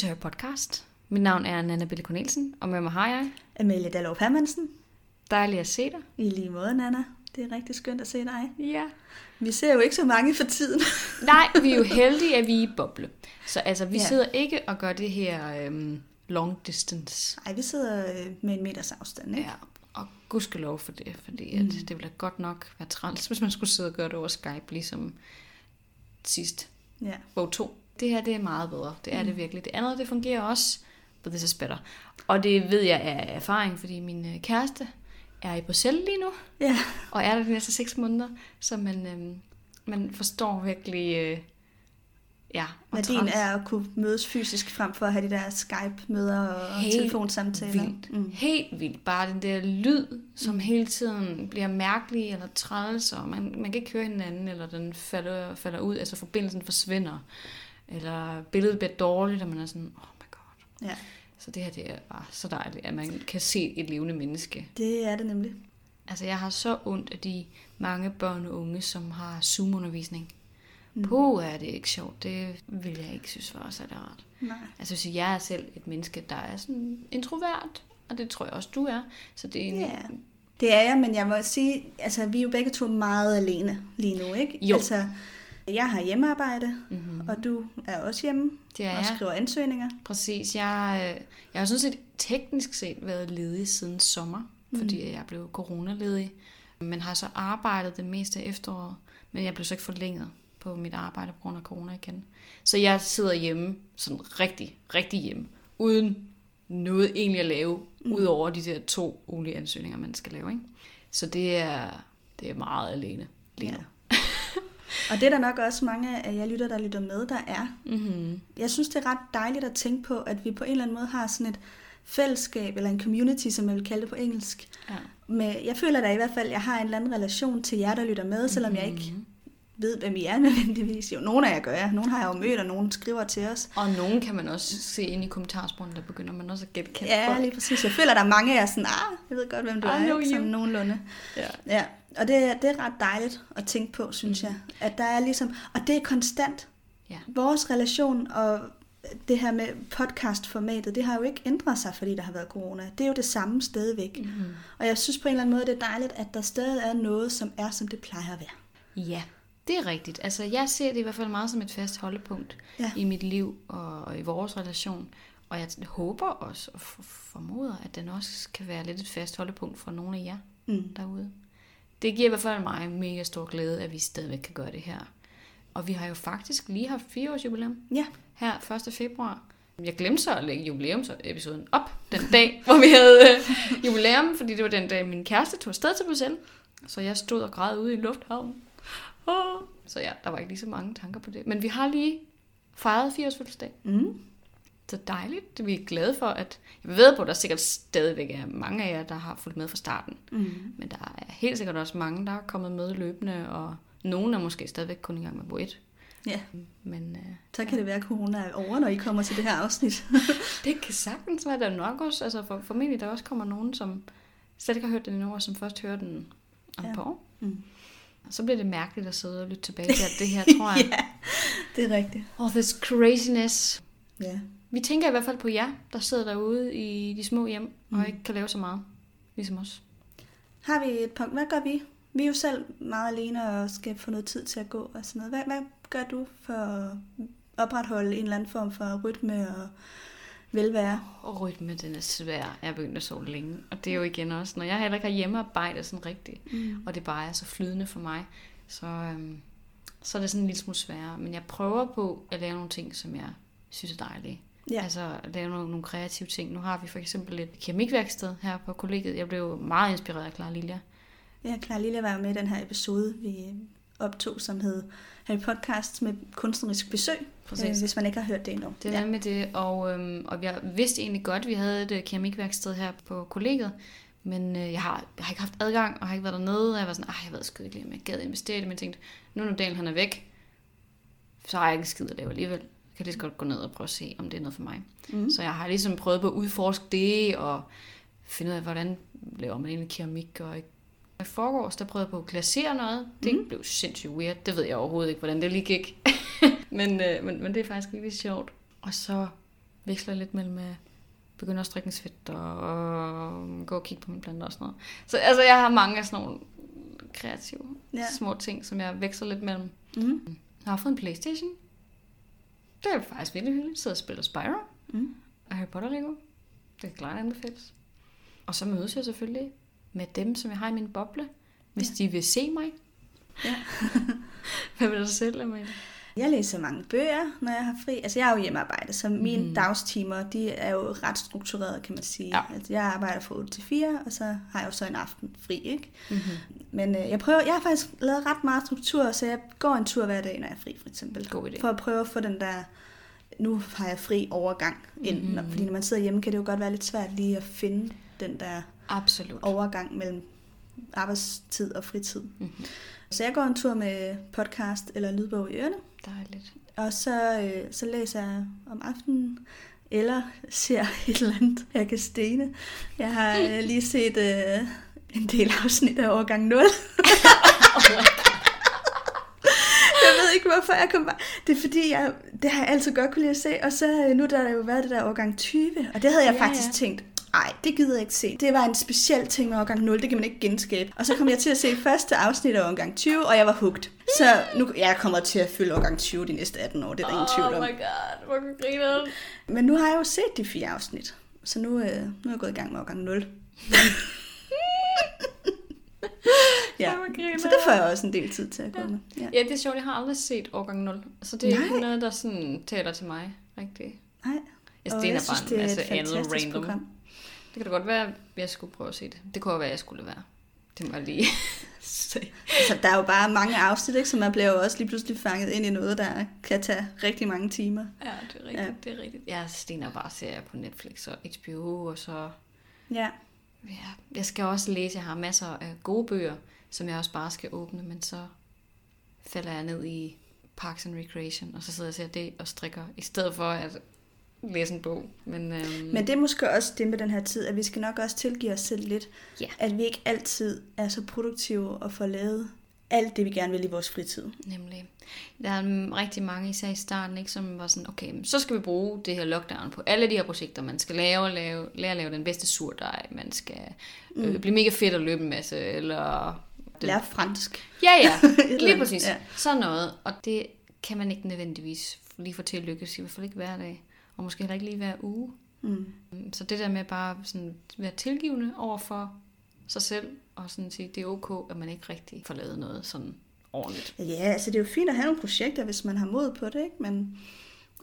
Til Hør Podcast. Mit navn er Nana Bille Cornelsen, og med mig har jeg. Amelie Dallov Hermansen. Dejligt at se dig. I lige måde, Nana. Det er rigtig skønt at se dig. Ja. Vi ser jo ikke så mange for tiden. Nej, vi er jo heldige, at vi er i boble. Så altså, vi Ja. sidder ikke og gør det her øhm, long distance. Nej, vi sidder øh, med en meters afstand, ikke? Ja, og gudskelov for det, fordi at Mm. det ville godt nok være træls, hvis man skulle sidde og gøre det over Skype, ligesom sidst. Ja. Bog 2. Det her, det er meget bedre. Det er mm. det virkelig. Det andet, det fungerer også, but this is better. Og det ved jeg af erfaring, fordi min øh, kæreste er i Bruxelles lige nu, ja. og er der de næste seks måneder, så man, øhm, man forstår virkelig, øh, ja, Værdien er at kunne mødes fysisk frem for at have de der Skype-møder og Helt telefonsamtaler. vildt. Mm. Helt vildt. Bare den der lyd, som hele tiden bliver mærkelig eller træls, og man, man kan ikke høre hinanden, eller den falder, falder ud, altså forbindelsen forsvinder, eller billedet bliver dårligt, og man er sådan, oh my god. Ja, Så det her, det er bare så dejligt, at man kan se et levende menneske. det er det nemlig. Altså, jeg har så ondt af de mange børn og unge, som har Zoom-undervisning. Mm. Puh, er det ikke sjovt. Det vil jeg ikke synes var særlig rart. Nej. Altså, hvis jeg er selv et menneske, der er sådan introvert, og det tror jeg også, du er. Så det er en, Ja. Det er jeg, men jeg må sige, altså vi er jo begge to meget alene lige nu, ikke? Jo. Altså, jeg har hjemmearbejde, mm-hmm. og du er også hjemme det er og jeg. skriver ansøgninger. Præcis. Jeg, øh, jeg har sådan set teknisk set været ledig siden sommer, fordi jeg blev coronaledig. Men har så arbejdet det meste af efteråret, men jeg blev så ikke forlænget på mit arbejde på grund af corona igen. Så jeg sidder hjemme, sådan rigtig, rigtig hjemme, uden noget egentlig at lave, mm. udover de der to ugenlige ansøgninger, man skal lave. Ikke? Så det er, det er meget alene lige Ja. nu. Og det er der nok også mange af jer lytter, der lytter med, der er. Mm-hmm. Jeg synes, det er ret dejligt at tænke på, at vi på en eller anden måde har sådan et fællesskab, eller en community, som jeg vil kalde det på engelsk. Ja. Med, jeg føler da i hvert fald, at jeg har en eller anden relation til jer, der lytter med, selvom jeg ikke Mhm. ved, hvem I er nødvendigvis. Jo, nogle af jer gør jeg. Nogle har jeg jo mødt, og nogle skriver til os. Og nogen kan man også se ind i kommentarsporene, der begynder man også at gætte kendt Ja, folk. lige præcis. Jeg føler, der er mange af jer sådan, ah, jeg ved godt, hvem du I er? Sådan you. nogenlunde. Ja. Ja, og det, er- det er ret dejligt at tænke på, synes Mm. jeg. At der er ligesom, og det er konstant. Ja. Vores relation og det her med podcastformatet, det har jo ikke ændret sig, fordi der har været corona. Det er jo det samme stadigvæk. Mm-hmm. Og jeg synes på en eller anden måde, det er dejligt, at der stadig er noget, som er, som det plejer at være. Ja, det er rigtigt. Altså, jeg ser det i hvert fald meget som et fast holdepunkt Ja. i mit liv og, og i vores relation. Og jeg håber også og for- formoder, at den også kan være lidt et fast holdepunkt for nogle af jer Mm. derude. Det giver i hvert fald mig mega stor glæde, at vi stadigvæk kan gøre det her. Og vi har jo faktisk lige haft fire års jubilæum Ja, her 1. februar. Jeg glemte så at lægge jubilæumsepisoden op den dag, hvor vi havde øh, jubilæum, fordi det var den dag, min kæreste tog afsted til Bruxelles. Så jeg stod og græd ude i lufthavnen. Åh. Så ja, der var ikke lige så mange tanker på det. Men vi har lige fejret 4 års fødselsdag. mm. Så dejligt. Det er vi glade for, at... Jeg ved på, at der sikkert stadigvæk er mange af jer, der har fulgt med fra starten. Mm. Men der er helt sikkert også mange, der er kommet med løbende, og nogen er måske stadigvæk kun i gang med bog 1. ja. Men øh, Så kan det være, at corona er over, når I kommer til det her afsnit. Det kan sagtens være, der nok også, altså for, formentlig der også kommer nogen, som slet ikke har hørt den endnu, og som først hører den om Ja. et par år. Mm. Så bliver det mærkeligt at sidde og lytte tilbage til det her, tror jeg. ja, det er rigtigt. All this craziness. Ja. Vi tænker i hvert fald på jer, der sidder derude i de små hjem, og Mm. ikke kan lave så meget, ligesom os. Har vi et punkt? Hvad gør vi? Vi er jo selv meget alene og skal få noget tid til at gå og sådan noget. Hvad, hvad gør du for at opretholde en eller anden form for rytme og velvære? Og rytme, den er svær. Jeg er begyndt at sove længe. Og det er jo igen også, når jeg heller ikke har hjemmearbejde sådan rigtigt, Mm. og det bare er så flydende for mig, så, øhm, så er det sådan en lille smule sværere. Men jeg prøver på at lave nogle ting, som jeg synes er dejlige. Ja. Altså lave nogle, nogle kreative ting. Nu har vi for eksempel et keramikværksted her på kollegiet. Jeg blev meget inspireret af Clara Lilja. Ja, klar Lille var jo med i den her episode, vi optog, som hed Harry Podcast med kunstnerisk besøg, Præcis. øh, hvis man ikke har hørt det endnu. Det er ja. med det, og, øhm, og jeg vidste egentlig godt, at vi havde et øh, keramikværksted her på kollegiet, men øh, jeg, har, jeg har ikke haft adgang, og har ikke været dernede, og jeg var sådan, jeg ved sgu ikke lige, om jeg gad investere i det, men jeg tænkte, nu når Daniel han er væk, så har jeg ikke skid at lave alligevel. Jeg kan lige så godt gå ned og prøve at se, om det er noget for mig. Mm. Så jeg har ligesom prøvet på at udforske det, og finde ud af, hvordan laver man egentlig keramik, og i forgårs, der prøvede jeg på at glasere noget. Det mm. blev sindssygt weird. Det ved jeg overhovedet ikke, hvordan det lige gik. men, øh, men, men det er faktisk virkelig sjovt. Og så veksler lidt mellem at begynde at strikke en svæt og, og gå og kigge på mine planter og sådan noget. Så altså, jeg har mange af sådan nogle kreative ja. små ting, som jeg veksler lidt mellem. Mm. Jeg har fået en Playstation. Det er faktisk virkelig hyggeligt. Jeg sidder og spiller Spyro Mm. og Harry Potter Lego. Det kan klart anbefales. Og så mødes jeg selvfølgelig med dem, som jeg har i min boble, hvis ja. de vil se mig. Ja. Hvad vil du selv, Amalie? Jeg læser mange bøger, når jeg har fri. Altså, jeg er jo hjemmearbejde, så mine mm. dagstimer, de er jo ret strukturerede, kan man sige. Ja. Altså, jeg arbejder fra 8 til 4, og så har jeg jo så en aften fri, ikke? Mm-hmm. Men øh, jeg prøver, jeg har faktisk lavet ret meget struktur, så jeg går en tur hver dag, når jeg er fri, for eksempel. God idé. For at prøve at få den der, nu har jeg fri overgang ind. Mhm. Mm-hmm. Fordi når man sidder hjemme, kan det jo godt være lidt svært lige at finde den der Absolut. overgang mellem arbejdstid og fritid. Mm-hmm. Så jeg går en tur med podcast eller lydbog i ørerne, Dejligt. og så, øh, så læser jeg om aftenen, eller ser et eller andet, jeg kan stene. Jeg har øh, lige set øh, en del afsnit af årgang 0. jeg ved ikke, hvorfor jeg kom bare... Det er fordi, jeg, det har jeg altid godt kunne lide at se, og så øh, nu der har der jo været det der årgang 20, og det havde jeg ja, faktisk ja. tænkt, ej, det gider jeg ikke se. Det var en speciel ting med årgang 0, det kan man ikke genskabe. Og så kom jeg til at se første afsnit af årgang 20, og jeg var hugt. Så nu jeg kommer til at følge årgang 20 de næste 18 år, det er der ingen tvivl om. Oh my god, hvor griner Men nu har jeg jo set de fire afsnit, så nu, øh, nu er jeg gået i gang med årgang 0. ja. Så det får jeg også en del tid til at gå med. Ja. Ja, det er sjovt. Jeg har aldrig set årgang 0. Så det er Nej. ikke noget, der sådan taler til mig rigtigt. Nej. Jeg Og stener jeg synes, bare det er masse et fantastisk program. Det kan da godt være, at jeg skulle prøve at se det. Det kunne være, at jeg skulle være. Det må jeg lige se. Altså, der er jo bare mange afsnit, ikke? så man bliver jo også lige pludselig fanget ind i noget, der kan tage rigtig mange timer. Ja, det er rigtigt. Ja. Det er rigtigt. Jeg stener bare serier på Netflix og HBO, og så... Ja. Ja, jeg skal også læse. Jeg har masser af gode bøger, som jeg også bare skal åbne, men så falder jeg ned i Parks and Recreation, og så sidder jeg og ser det og strikker, i stedet for at læse en bog. Men, øhm, Men det er måske også det med den her tid, at vi skal nok også tilgive os selv lidt, Ja. at vi ikke altid er så produktive og får lavet alt det, vi gerne vil i vores fritid. Nemlig. Der er rigtig mange, især i starten, ikke, som var sådan, okay, så skal vi bruge det her lockdown på alle de her projekter. Man skal lave, lave, lære at lave den bedste surdej, man skal øh, Mm. blive mega fedt at løbe en masse, eller... Den, Lære fransk. Ja, ja, lige præcis. Ja. Sådan noget. Og det kan man ikke nødvendigvis lige få til at lykkes, i hvert fald ikke hver dag. Og måske heller ikke lige hver uge. Mm. Så det der med bare sådan være tilgivende over for sig selv, og sådan sige, det er ok, at man ikke rigtig får lavet noget sådan ordentligt. Ja, altså det er jo fint at have nogle projekter, hvis man har mod på det, ikke? men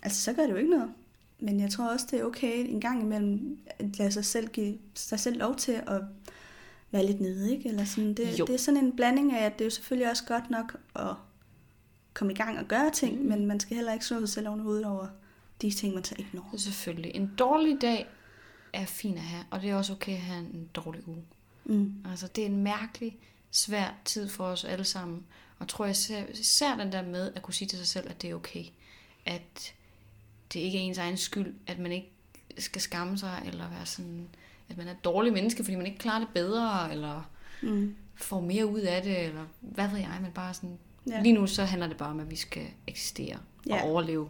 altså, så gør det jo ikke noget. Men jeg tror også, det er okay en gang imellem at lade sig selv give sig selv lov til at være lidt nede, ikke? Eller sådan, det, Jo. det er sådan en blanding af, at det er jo selvfølgelig også godt nok at komme i gang og gøre ting, mm. men man skal heller ikke slå sig selv oven hovedet over de ting, man så ikke når. Selvfølgelig, en dårlig dag er fin at have, og det er også okay at have en dårlig uge. Mm. Altså, det er en mærkelig, svær tid for os alle sammen. Og tror jeg især, især den der med at kunne sige til sig selv, at det er okay. At det ikke er ens egen skyld, at man ikke skal skamme sig, eller være sådan, at man er et dårligt menneske, fordi man ikke klarer det bedre, eller Mm. får mere ud af det, eller hvad ved jeg, men bare sådan, ja. lige nu så handler det bare om, at vi skal eksistere Ja. og overleve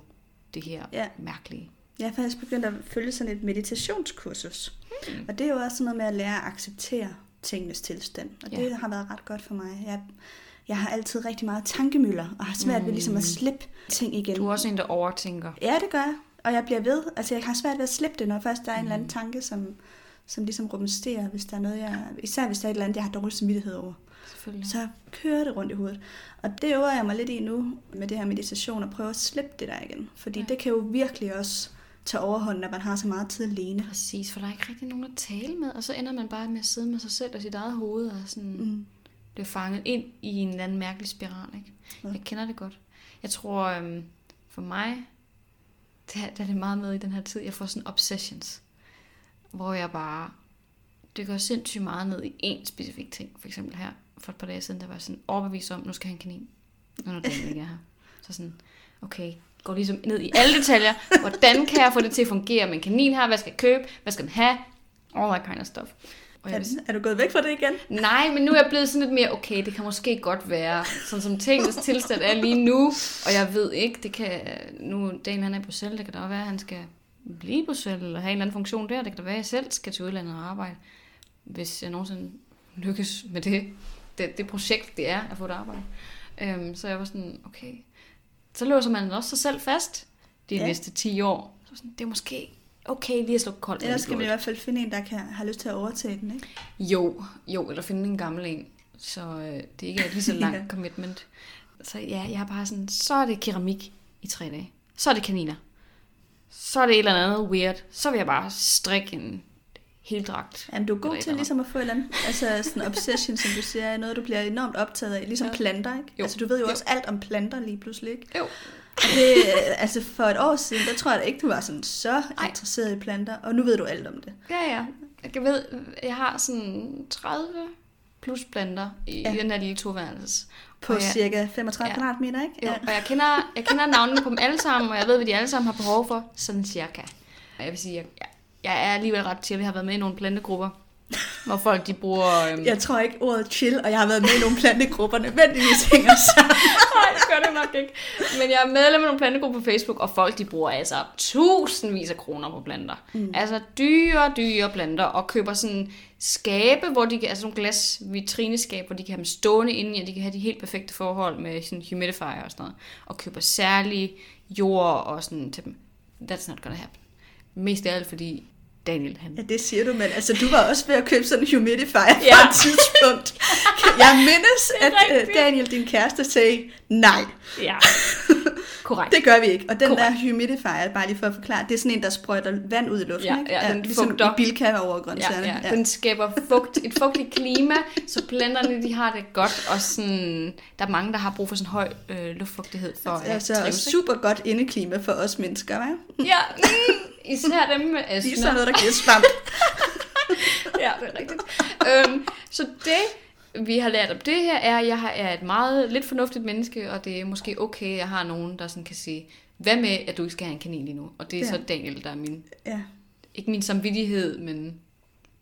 det her Ja. mærkelige. Jeg har faktisk begyndt at følge sådan et meditationskursus. Mm. Og det er jo også sådan noget med at lære at acceptere tingenes tilstand. Og det Ja. har været ret godt for mig. Jeg, jeg har altid rigtig meget tankemøller, og har svært ved ligesom at slippe ting igen. Du er også en, der overtænker. Ja, det gør jeg. Og jeg bliver ved. Altså, jeg har svært ved at slippe det, når først der er en eller anden tanke, som, som ligesom rumsterer, hvis der er noget, jeg... Især hvis der er et eller andet, jeg har dårlig samvittighed over. Så kører det rundt i hovedet. Og det øver jeg mig lidt i nu med det her meditation, at prøve at slippe det der igen. Fordi Ja. det kan jo virkelig også tage overhånd, når man har så meget tid alene. Præcis, for der er ikke rigtig nogen at tale med, og så ender man bare med at sidde med sig selv og sit eget hoved, og sådan Mm. bliver fanget ind i en eller anden mærkelig spiral. Ikke? Ja. Jeg kender det godt. Jeg tror, øhm, for mig, der, der er det meget med i den her tid, jeg får sådan obsessions, hvor jeg bare dykker sindssygt meget ned i én specifik ting. For eksempel her, for et par dage siden, der var sådan overbevist om, nu skal en kanin. Når nu den ikke er her. Så sådan, okay, går ligesom ned i alle detaljer. Hvordan kan jeg få det til at fungere med en kanin her? Hvad skal jeg købe? Hvad skal den have? All that kind of stuff. Og jeg Er, er du gået væk fra det igen? Nej, men nu er jeg blevet sådan lidt mere, okay, det kan måske godt være, sådan som tingens tilstand er lige nu, og jeg ved ikke, det kan, nu Daniel han er i Bruxelles, det kan da også være, at han skal blive i Bruxelles, eller have en eller anden funktion der. Det kan da være, at jeg selv skal til udlandet og arbejde, hvis jeg nogensinde lykkes med det, det, det projekt, det er at få et arbejde. Øhm, så jeg var sådan, okay, så låser man også sig selv fast de Ja. næste 10 år. Så sådan, det er måske okay lige at slå koldt Ellers skal man i hvert fald finde en, der kan have lyst til at overtage den, ikke? Jo, jo, eller finde en gammel en, så øh, det ikke er lige så langt Ja. commitment. Så ja, jeg er bare sådan, så er det keramik i tre dage. Så er det kaniner. Så er det et eller andet weird. Så vil jeg bare strikke en heldragt. Jamen, du er god til eller ligesom at få et eller andet, altså sådan obsession, som du siger, er noget, du bliver enormt optaget af, ligesom Ja. planter, ikke? Jo. Altså, du ved jo Jo. også alt om planter lige pludselig, ikke? Jo. Og det, øh, altså for et år siden, der tror jeg da ikke, du var sådan så Ej. interesseret i planter, og nu ved du alt om det. Ja, ja. Jeg ved, jeg har sådan 30 plus planter i Ja. ja. den her lille toværelses. På Og jeg- cirka 35 Ja. kvadratmeter, ikke? Jo, og jeg kender, jeg kender navnene på dem alle sammen, og jeg ved, hvad de alle sammen har behov for, sådan cirka. Og jeg vil sige, jeg, jeg, er alligevel ret til, at jeg har været med i nogle plantegrupper, hvor folk de bruger... Øhm, Jeg tror ikke ordet chill, og jeg har været med i nogle plantegrupper, nødvendigvis hænger sammen. Nej, det gør det nok ikke. Men jeg er medlem af nogle plantegrupper på Facebook, og folk de bruger altså tusindvis af kroner på planter. Mm. Altså dyre, dyre planter, og køber sådan skabe, hvor de kan, altså nogle glas vitrineskab, hvor de kan have dem stående inde i, og de kan have de helt perfekte forhold med sådan humidifier og sådan noget. Og køber særlig jord og sådan til dem. That's not gonna happen. Mest af alt, fordi Daniel, han Ja, det siger du, men altså, du var også ved at købe sådan en humidifier ja. Ja. på et tidspunkt. Jeg mindes, at rigtigt. Daniel, din kæreste, sagde, nej, Ja, korrekt. det gør vi ikke. Og den Korrekt. der humidifier, bare lige for at forklare, det er sådan en, der sprøjter vand ud i luften, Ja, ikke? ja, den ligesom fugter. bilka over Ja, grøntsagerne. ja. Den skaber fugt, et fugtigt klima, så planterne de har det godt, og sådan, der er mange, der har brug for sådan høj øh, luftfugtighed for at Altså, trives. super godt indeklima for os mennesker, hva'? Ja, mm, især dem med astma. sådan noget, der giver svamp. Ja, det er rigtigt. øhm, så det, vi har lært om det her, er, at jeg er et meget lidt fornuftigt menneske, og det er måske okay, at jeg har nogen, der sådan kan sige, hvad med, at du ikke skal have en kanin lige nu? Og det er Ja. så Daniel, der er min, Ja. ikke min samvittighed, men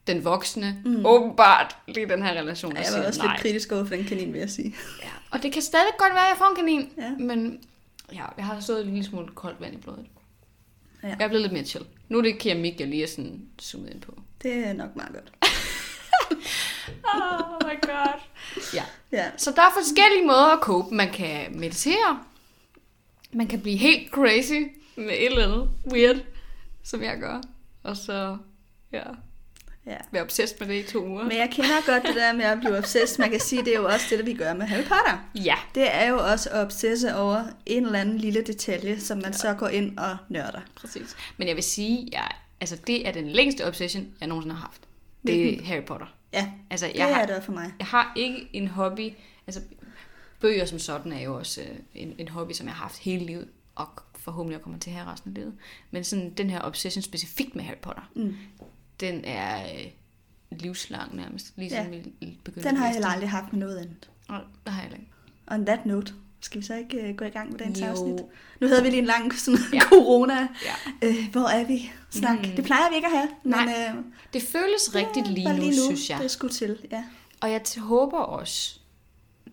den voksne, mm. åbenbart, lige den her relation. der Jeg var siger, også nej. lidt kritisk over for den kanin, vil jeg sige. Ja, og det kan stadig godt være, at jeg får en kanin. Ja. Men ja, jeg har stået en lille smule koldt vand i blodet. Ja. Jeg er blevet lidt mere chill. Nu er det keramik, jeg lige er sådan zoomet ind på. Det er nok meget godt. Oh my god. Ja. Ja. Så der er forskellige måder at cope. Man kan meditere. Man kan blive helt crazy med et eller andet weird, som jeg gør. Og så, ja, ja. være obsessed med det i to uger. Men jeg kender godt det der med at blive obsessed. Man kan sige, det er jo også det, der vi gør med Harry Potter. Ja, Det er jo også at obsesse over en eller anden lille detalje, som man så går ind og nørder. præcis. Men jeg vil sige, jeg, altså det er den længste obsession, jeg nogensinde har haft. Det er Hvilken? Harry Potter. Ja, Altså, det jeg har, er det for mig. Jeg har ikke en hobby, altså bøger som sådan er jo også øh, en, en hobby, som jeg har haft hele livet, og forhåbentlig kommer til her resten af livet. Men sådan den her obsession specifikt med Harry Potter, Mm. Den er øh, livslang nærmest, ligesom Ja. ja. vi begyndte Den har jeg heller aldrig haft med noget andet. Nej, det har jeg heller ikke. On that note, skal vi så ikke uh, gå i gang med dagens Jo. afsnit? Nu havde vi lige en lang sådan, Ja. corona. Ja. Øh, hvor er vi? Snak. Mm. Det plejer vi ikke at have. Men, Nej, øh, Det føles rigtigt lige bare nu, synes jeg. Det skulle til, ja. Og jeg håber også,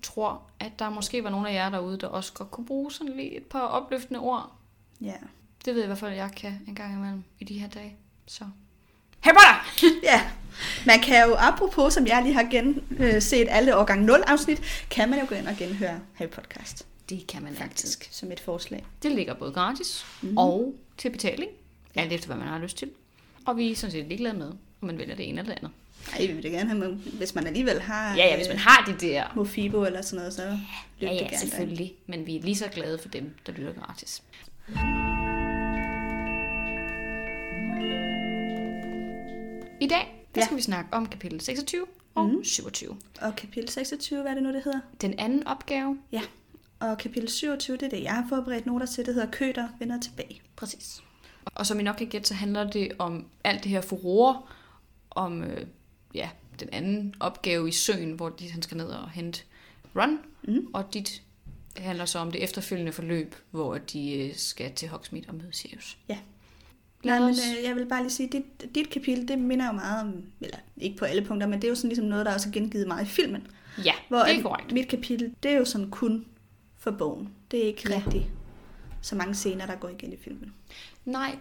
tror, at der måske var nogle af jer derude, der også godt kunne bruge sådan lige et par opløftende ord Ja. Det ved jeg i hvert fald, at jeg kan en gang imellem i de her dage. Så. Harry Potter! ja. Man kan jo, apropos, som jeg lige har gen, øh, set alle årgang 0 afsnit, kan man jo gå ind og genhøre Harry Podcast. Det kan man faktisk. Faktisk, som et forslag. Det ligger både gratis mm. og til betaling. Alt efter, hvad man har lyst til. Og vi er sådan set ligeglade med, om man vælger det ene eller det andet. Ej, vi vil da gerne have, med, hvis man alligevel har Ja, ja, hvis man har de der. øh, Mofibo eller sådan noget, så lyt Ja, det ja, gerne selvfølgelig. Men vi er lige så glade for dem, der lytter gratis. I dag, der Ja. skal vi snakke om kapitel 26 og Mhm. 27. Og kapitel 26, hvad er det nu, det hedder? Den anden opgave, Ja. Og kapitel 27, det er det, jeg har forberedt noter til, det hedder Køter vender tilbage. Præcis. Og som I nok kan gætte, så handler det om alt det her furore, om øh, ja, den anden opgave i søen, hvor de, han skal ned og hente Ron, Mm. og dit handler så om det efterfølgende forløb, hvor de øh, skal til Hogsmeade og møde Sirius. Ja. Nej, men øh, jeg vil bare lige sige, dit, dit kapitel, det minder jo meget om, eller ikke på alle punkter, men det er jo sådan ligesom noget, der også er gengivet meget i filmen. Ja, Hvor det er korrekt. mit kapitel, det er jo sådan kun for bogen. Det er ikke Ja. ja. rigtig så mange scener, der går igen i filmen. Nej,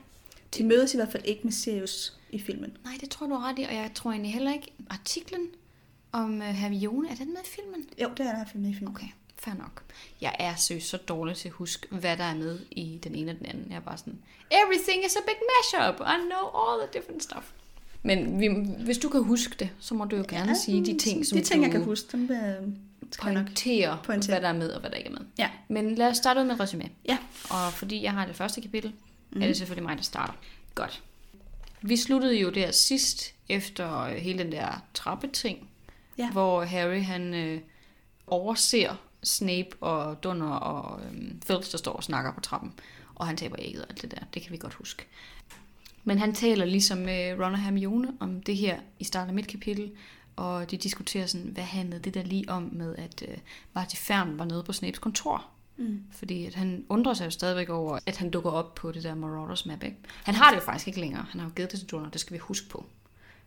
De mødes i hvert fald ikke med Sirius i filmen. Nej, det tror du ret i, og jeg tror egentlig heller ikke, artiklen om uh, Hermione, er den med i filmen? Jo, det er der i filmen. Okay, fair nok. Jeg er seriøst så dårlig til at huske, hvad der er med i den ene og den anden. Jeg er bare sådan, everything is a big mashup. I know all the different stuff. Men vi, hvis du kan huske det, så må du jo gerne ja, sige de ting, som de ting, du jeg kan huske, dem øh, pointerer, pointere. hvad der er med og hvad der ikke er med. Ja. Men lad os starte ud med resume. Ja. Og fordi jeg har det første kapitel, mm. Mhm. er det selvfølgelig mig, der starter. Godt. Vi sluttede jo der sidst, efter øh, hele den der trappeting, Ja. hvor Harry han øh, overser Snape og Dunner og øh, Filch, der står og snakker på trappen. Og han taber ægget og alt det der. Det kan vi godt huske. Men han taler ligesom med Ron og Hermione om det her i starten af mit kapitel, og de diskuterer sådan, hvad handlede det der lige om med, at øh, Marty Fern var nede på Snapes kontor. Mm. Fordi at han undrer sig jo stadigvæk over, at han dukker op på det der Marauders map. Ikke? Han har det jo faktisk ikke længere. Han har jo givet det til Dunner, det skal vi huske på.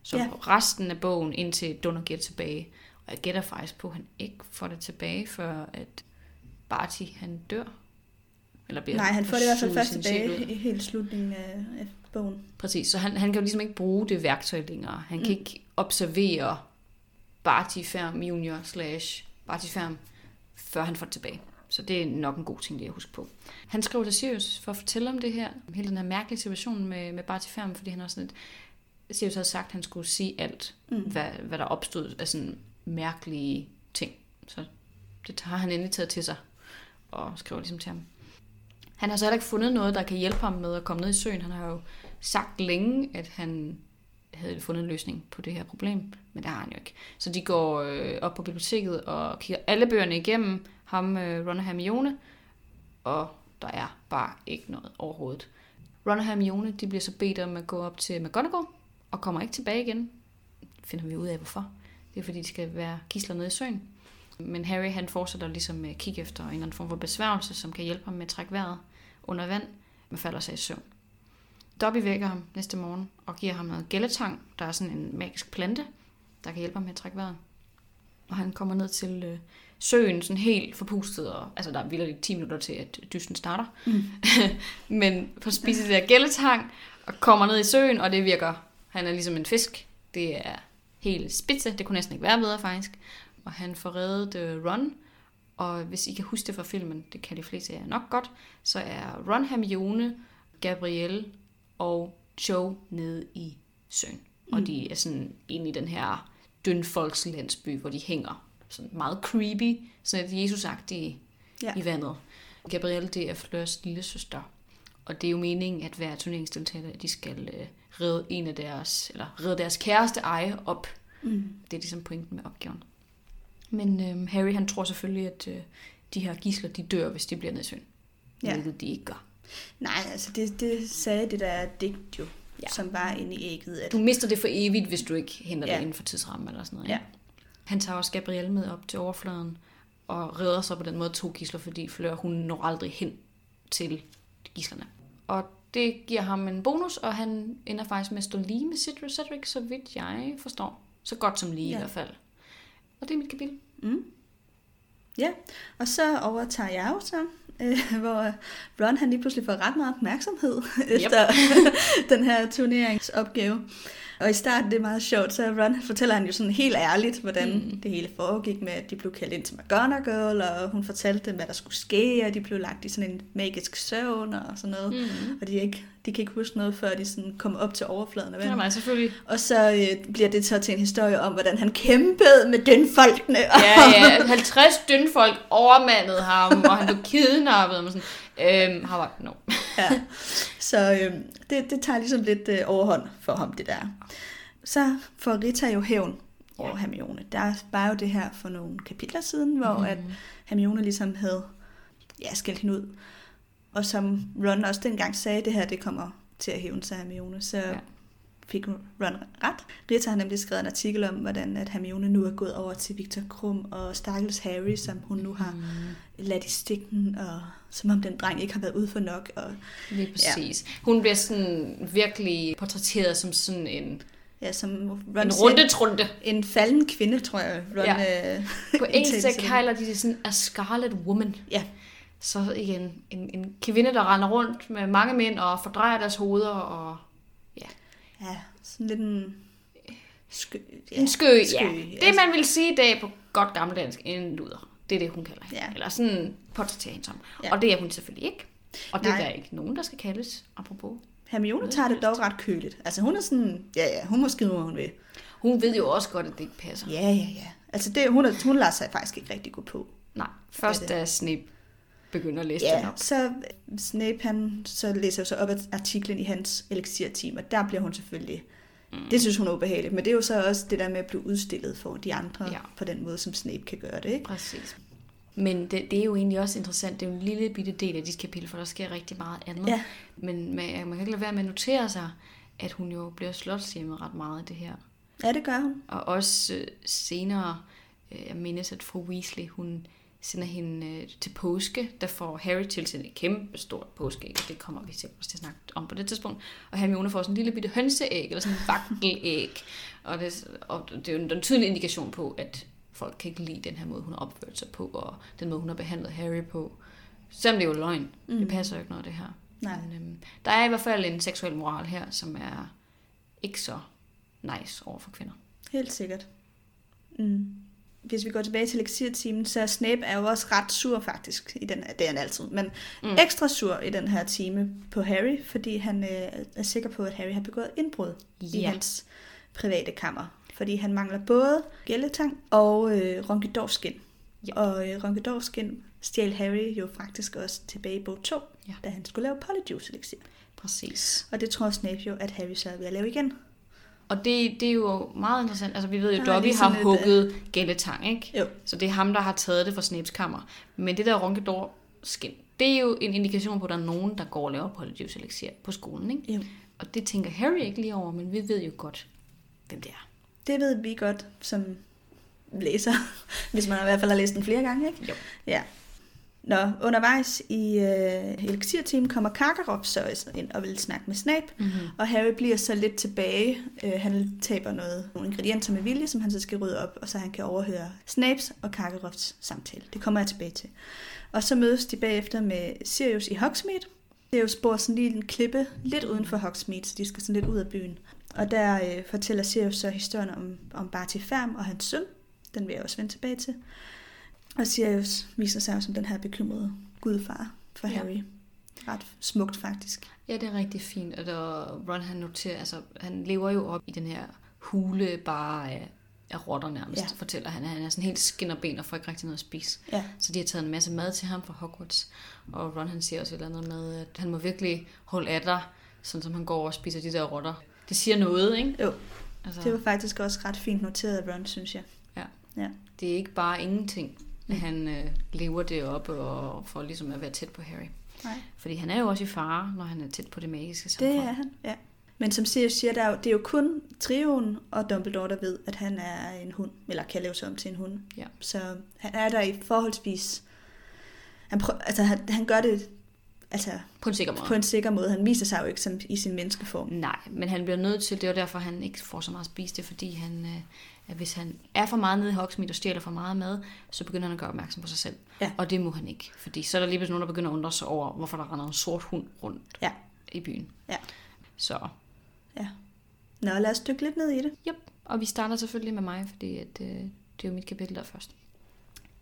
Så ja. resten af bogen, indtil Dunner giver det tilbage. Og jeg gætter faktisk på, at han ikke får det tilbage, før at Barty han dør. Eller bliver Nej, han får det i hvert fald først tilbage i helt slutningen af, af bogen. Præcis, så han, han kan jo ligesom ikke bruge det værktøj længere. Han kan Mm. ikke observere Barty Ferm Junior slash Barty Ferm, før han får det tilbage. Så det er nok en god ting lige at huske på. Han skriver til Sirius for at fortælle om det her, om hele den her mærkelige situation med, med Barty Ferm, fordi han også sådan lidt, Sirius havde sagt, at han skulle sige alt, Mm. hvad, hvad der opstod af sådan mærkelige ting. Så det har han endelig taget til sig og skriver ligesom til ham. Han har så heller ikke fundet noget, der kan hjælpe ham med at komme ned i søen. Han har jo sagt længe, at han havde fundet en løsning på det her problem, men det har han jo ikke. Så de går øh, op på biblioteket og kigger alle bøgerne igennem, ham, øh, Ron og Hermione, og der er bare ikke noget overhovedet. Ron og Hermione de bliver så bedt om at gå op til McGonagall, og kommer ikke tilbage igen. Finder vi ud af, hvorfor. Det er fordi, de skal være gisler nede i søen. Men Harry han fortsætter ligesom med at kigge efter en eller anden form for besværgelse, som kan hjælpe ham med at trække vejret under vand, men falder sig i søvn. Dobby vækker ham næste morgen og giver ham noget gælletang, der er sådan en magisk plante, der kan hjælpe ham med at trække vejret. Og han kommer ned til øh, søen, sådan helt forpustet, og altså der er vildt 10 minutter til, at dysten starter. Mm. Men får spise det der gælletang, og kommer ned i søen, og det virker. Han er ligesom en fisk. Det er helt spidse. Det kunne næsten ikke være bedre, faktisk. Og han får reddet øh, Ron. Og hvis I kan huske det fra filmen, det kan de fleste af jer nok godt, så er Ron, Hermione, Gabrielle og Joe nede i søen. Og Mm. de er sådan inde i den her dønfolkslandsby, hvor de hænger. Sådan meget creepy, sådan et Jesus-agtige Ja. i vandet. Gabrielle, det er Fleurs lille søster. Og det er jo meningen, at hver turneringsdeltager, de skal øh, redde en af deres, eller redde deres kæreste eje op. Mm. Det er ligesom pointen med opgaven. Men øh, Harry, han tror selvfølgelig, at øh, de her gisler, de dør, hvis de bliver søen. Ja. Hvilket de ikke gør. Nej, altså det, det sagde det der digt jo, Ja. som var inde i ægget. At, Du mister det for evigt, hvis du ikke henter ja. Det inden for tidsrammen eller sådan noget. Ja. Han tager også Gabrielle med op til overfladen og redder sig på den måde to gisler, fordi Fleur, hun når aldrig hen til gislerne. Og det giver ham en bonus, og han ender faktisk med at stå lige med Cedric, Cedric så vidt jeg forstår. Så godt som lige ja. i hvert fald. Og det er mit kapitel. Mm. Ja, og så overtager jeg jo så, øh, hvor Ron han lige pludselig får ret meget opmærksomhed efter den her turneringsopgave. Og i starten, det er meget sjovt, så Ron fortæller han jo sådan helt ærligt, hvordan Mm. det hele foregik med, at de blev kaldt ind til McGonagall, og hun fortalte dem, hvad der skulle ske, og de blev lagt i sådan en magisk søvn og sådan noget. Mm. Og de, ikke, de kan ikke huske noget, før de sådan kommer op til overfladen af Ja, nej, selvfølgelig. Og så øh, bliver det så til en historie om, hvordan han kæmpede med dønfolkene. Ja, ja. 50 dønfolk overmandede ham, og han blev kidnappet. Og sådan, øhm, about no. ja. Så øh, det, det tager ligesom lidt øh, overhånd for ham, det der. Så får Rita jo hævn over Ja. Hermione. Der var jo det her for nogle kapitler siden, hvor mm. at. Hermione ligesom havde ja, skældt hende ud. Og som Ron også dengang sagde, det her det kommer til at hævne sig Hermione, så Ja. Fik Ron ret. Rita har nemlig skrevet en artikel om, hvordan at Hermione nu er gået over til Victor Krum og Stakkels Harry, som hun nu har Mm. ladt i stikken, og som om den dreng ikke har været ude for nok. Og Lige præcis. Ja. Hun bliver sådan virkelig portrætteret som sådan en, ja, som Ron en rundetrunde. en falden kvinde, tror jeg, Ron Ja. øh, På engelsk kalder de det sådan a scarlet woman. Ja. så igen en, en kvinde, der render rundt med mange mænd og fordrejer deres hoveder og Ja, sådan lidt en... Skø, ja, en skø, skø, ja. Det man vil sige i dag på godt gammeldansk, en luder. Det er det, hun kalder hende. Ja. Eller sådan portrætterer hende som. Ja. Og det er hun selvfølgelig ikke. Og det Nej. er der ikke nogen, der skal kaldes, apropos. Hermione tager det dog ret køligt. Altså hun er sådan, ja ja, hun må skrive, hvad hun vil. Hun ved jo også godt, at det ikke passer. Ja, ja, ja. Altså det, hun, er, hun lader sig faktisk ikke rigtig gå på. Nej, først da Snape begynder at læse den Ja, op. så Snape han så læser jo så op af artiklen i hans elixir-team, og der bliver hun selvfølgelig... Mm. Det synes hun er ubehageligt, men det er jo så også det der med at blive udstillet for de andre ja. på den måde, som Snape kan gøre det, ikke? Præcis. Men det, det er jo egentlig også interessant. Det er jo en lille bitte del af dit kapitel, for der sker rigtig meget andet. Ja. Men man, man kan ikke lade være med at notere sig, at hun jo bliver slotshjemmet ret meget i det her. Ja, det gør hun. Og også øh, senere, øh, jeg mindes, at fru Weasley, hun sender hende øh, til påske, der får Harry tilsendt et kæmpe stort påskeæg, det kommer vi til at snakke om på det tidspunkt. Og Hermione får sådan en lille bitte hønseæg, eller sådan en vakkelæg. Og det, og det er jo en, en tydelig indikation på, at folk kan ikke lide den her måde, hun har opført sig på, og den måde, hun har behandlet Harry på. Selvom det er jo løgn. Mm. Det passer jo ikke noget det her. Nej. Men, øhm, der er i hvert fald en seksuel moral her, som er ikke så nice over for kvinder. Helt sikkert. Mm. Hvis vi går tilbage til elixir-teamen, så Snape er jo også ret sur faktisk, i den det er han altid, men Mm. ekstra sur i den her time på Harry, fordi han øh, er sikker på, at Harry har begået indbrud i Ja. hans private kammer. Fordi han mangler både gælletang og øh, ronkedorfskin. Ja. Og øh, ronkedorfskin stjal Harry jo faktisk også tilbage i bog 2, Ja. da han skulle lave polyjuice elixir. Præcis. Og det tror Snape jo, at Harry så er ved at lave igen. Og det, det er jo meget interessant. Altså, vi ved jo, at Dobby har et, hugget gælletang, ikke? Jo. Så det er ham, der har taget det fra Snapes kammer. Men det der ronkedor skin, det er jo en indikation på, at der er nogen, der går og laver polyjuice elixir på skolen, ikke? Jo. Og det tænker Harry ikke lige over, men vi ved jo godt, hvem det er. Det ved vi godt som læser, hvis man i hvert fald har læst den flere gange, ikke? Jo. Ja. Nå, undervejs i øh, elixir-team kommer Karkaroff så ind og vil snakke med Snape, Mm-hmm. og Harry bliver så lidt tilbage. Øh, han taber noget, nogle ingredienser med vilje, som han så skal rydde op, og så han kan overhøre Snapes og Karkaroffs samtale. Det kommer jeg tilbage til. Og så mødes de bagefter med Sirius i Hogsmeade. Sirius bor sådan lige en klippe lidt uden for Hogsmeade, så de skal sådan lidt ud af byen. Og der øh, fortæller Sirius så historien om, om Barty Færm og hans søn. Den vil jeg også vende tilbage til. Og Sirius viser sig som den her bekymrede gudfar for Ja. Harry. Ret smukt faktisk. Ja, det er rigtig fint. Og der, Ron han noterer, altså han lever jo op i den her hule bare af, af rotter nærmest, ja. Ja. fortæller han. Han er sådan helt skin og ben og får ikke rigtig noget at spise. Ja. Så de har taget en masse mad til ham fra Hogwarts. Og Ron han siger også et eller andet med, at han må virkelig holde af dig, sådan som han går og spiser de der rotter. Det siger noget, ikke? Jo, Altså, det var faktisk også ret fint noteret af Ron, synes jeg. det er ikke bare ingenting, at han øh, lever det op og får ligesom at være tæt på Harry. Nej. Fordi han er jo også i fare, når han er tæt på det magiske samfund. Det er han, ja. Men som Sirius siger, der er jo, det er jo kun trioen og Dumbledore, der ved, at han er en hund, eller kan lave sig om til en hund. Ja. Så han er der i forholdsvis... Han, prøv, altså, han, han gør det altså, På en sikker måde. på en sikker måde. Han viser sig jo ikke som i sin menneskeform. Nej, men han bliver nødt til, det er derfor, han ikke får så meget at spise, det fordi, han, øh, at hvis han er for meget nede i Hogsmeade og stjæler for meget mad, så begynder han at gøre opmærksom på sig selv. Ja. Og det må han ikke, fordi så er der lige pludselig nogen, der begynder at undre sig over, hvorfor der render en sort hund rundt Ja. i byen. Ja. Så, Nå, lad os dykke lidt ned i det. yep. Og vi starter selvfølgelig med mig, fordi at, øh, det er jo mit kapitel der først.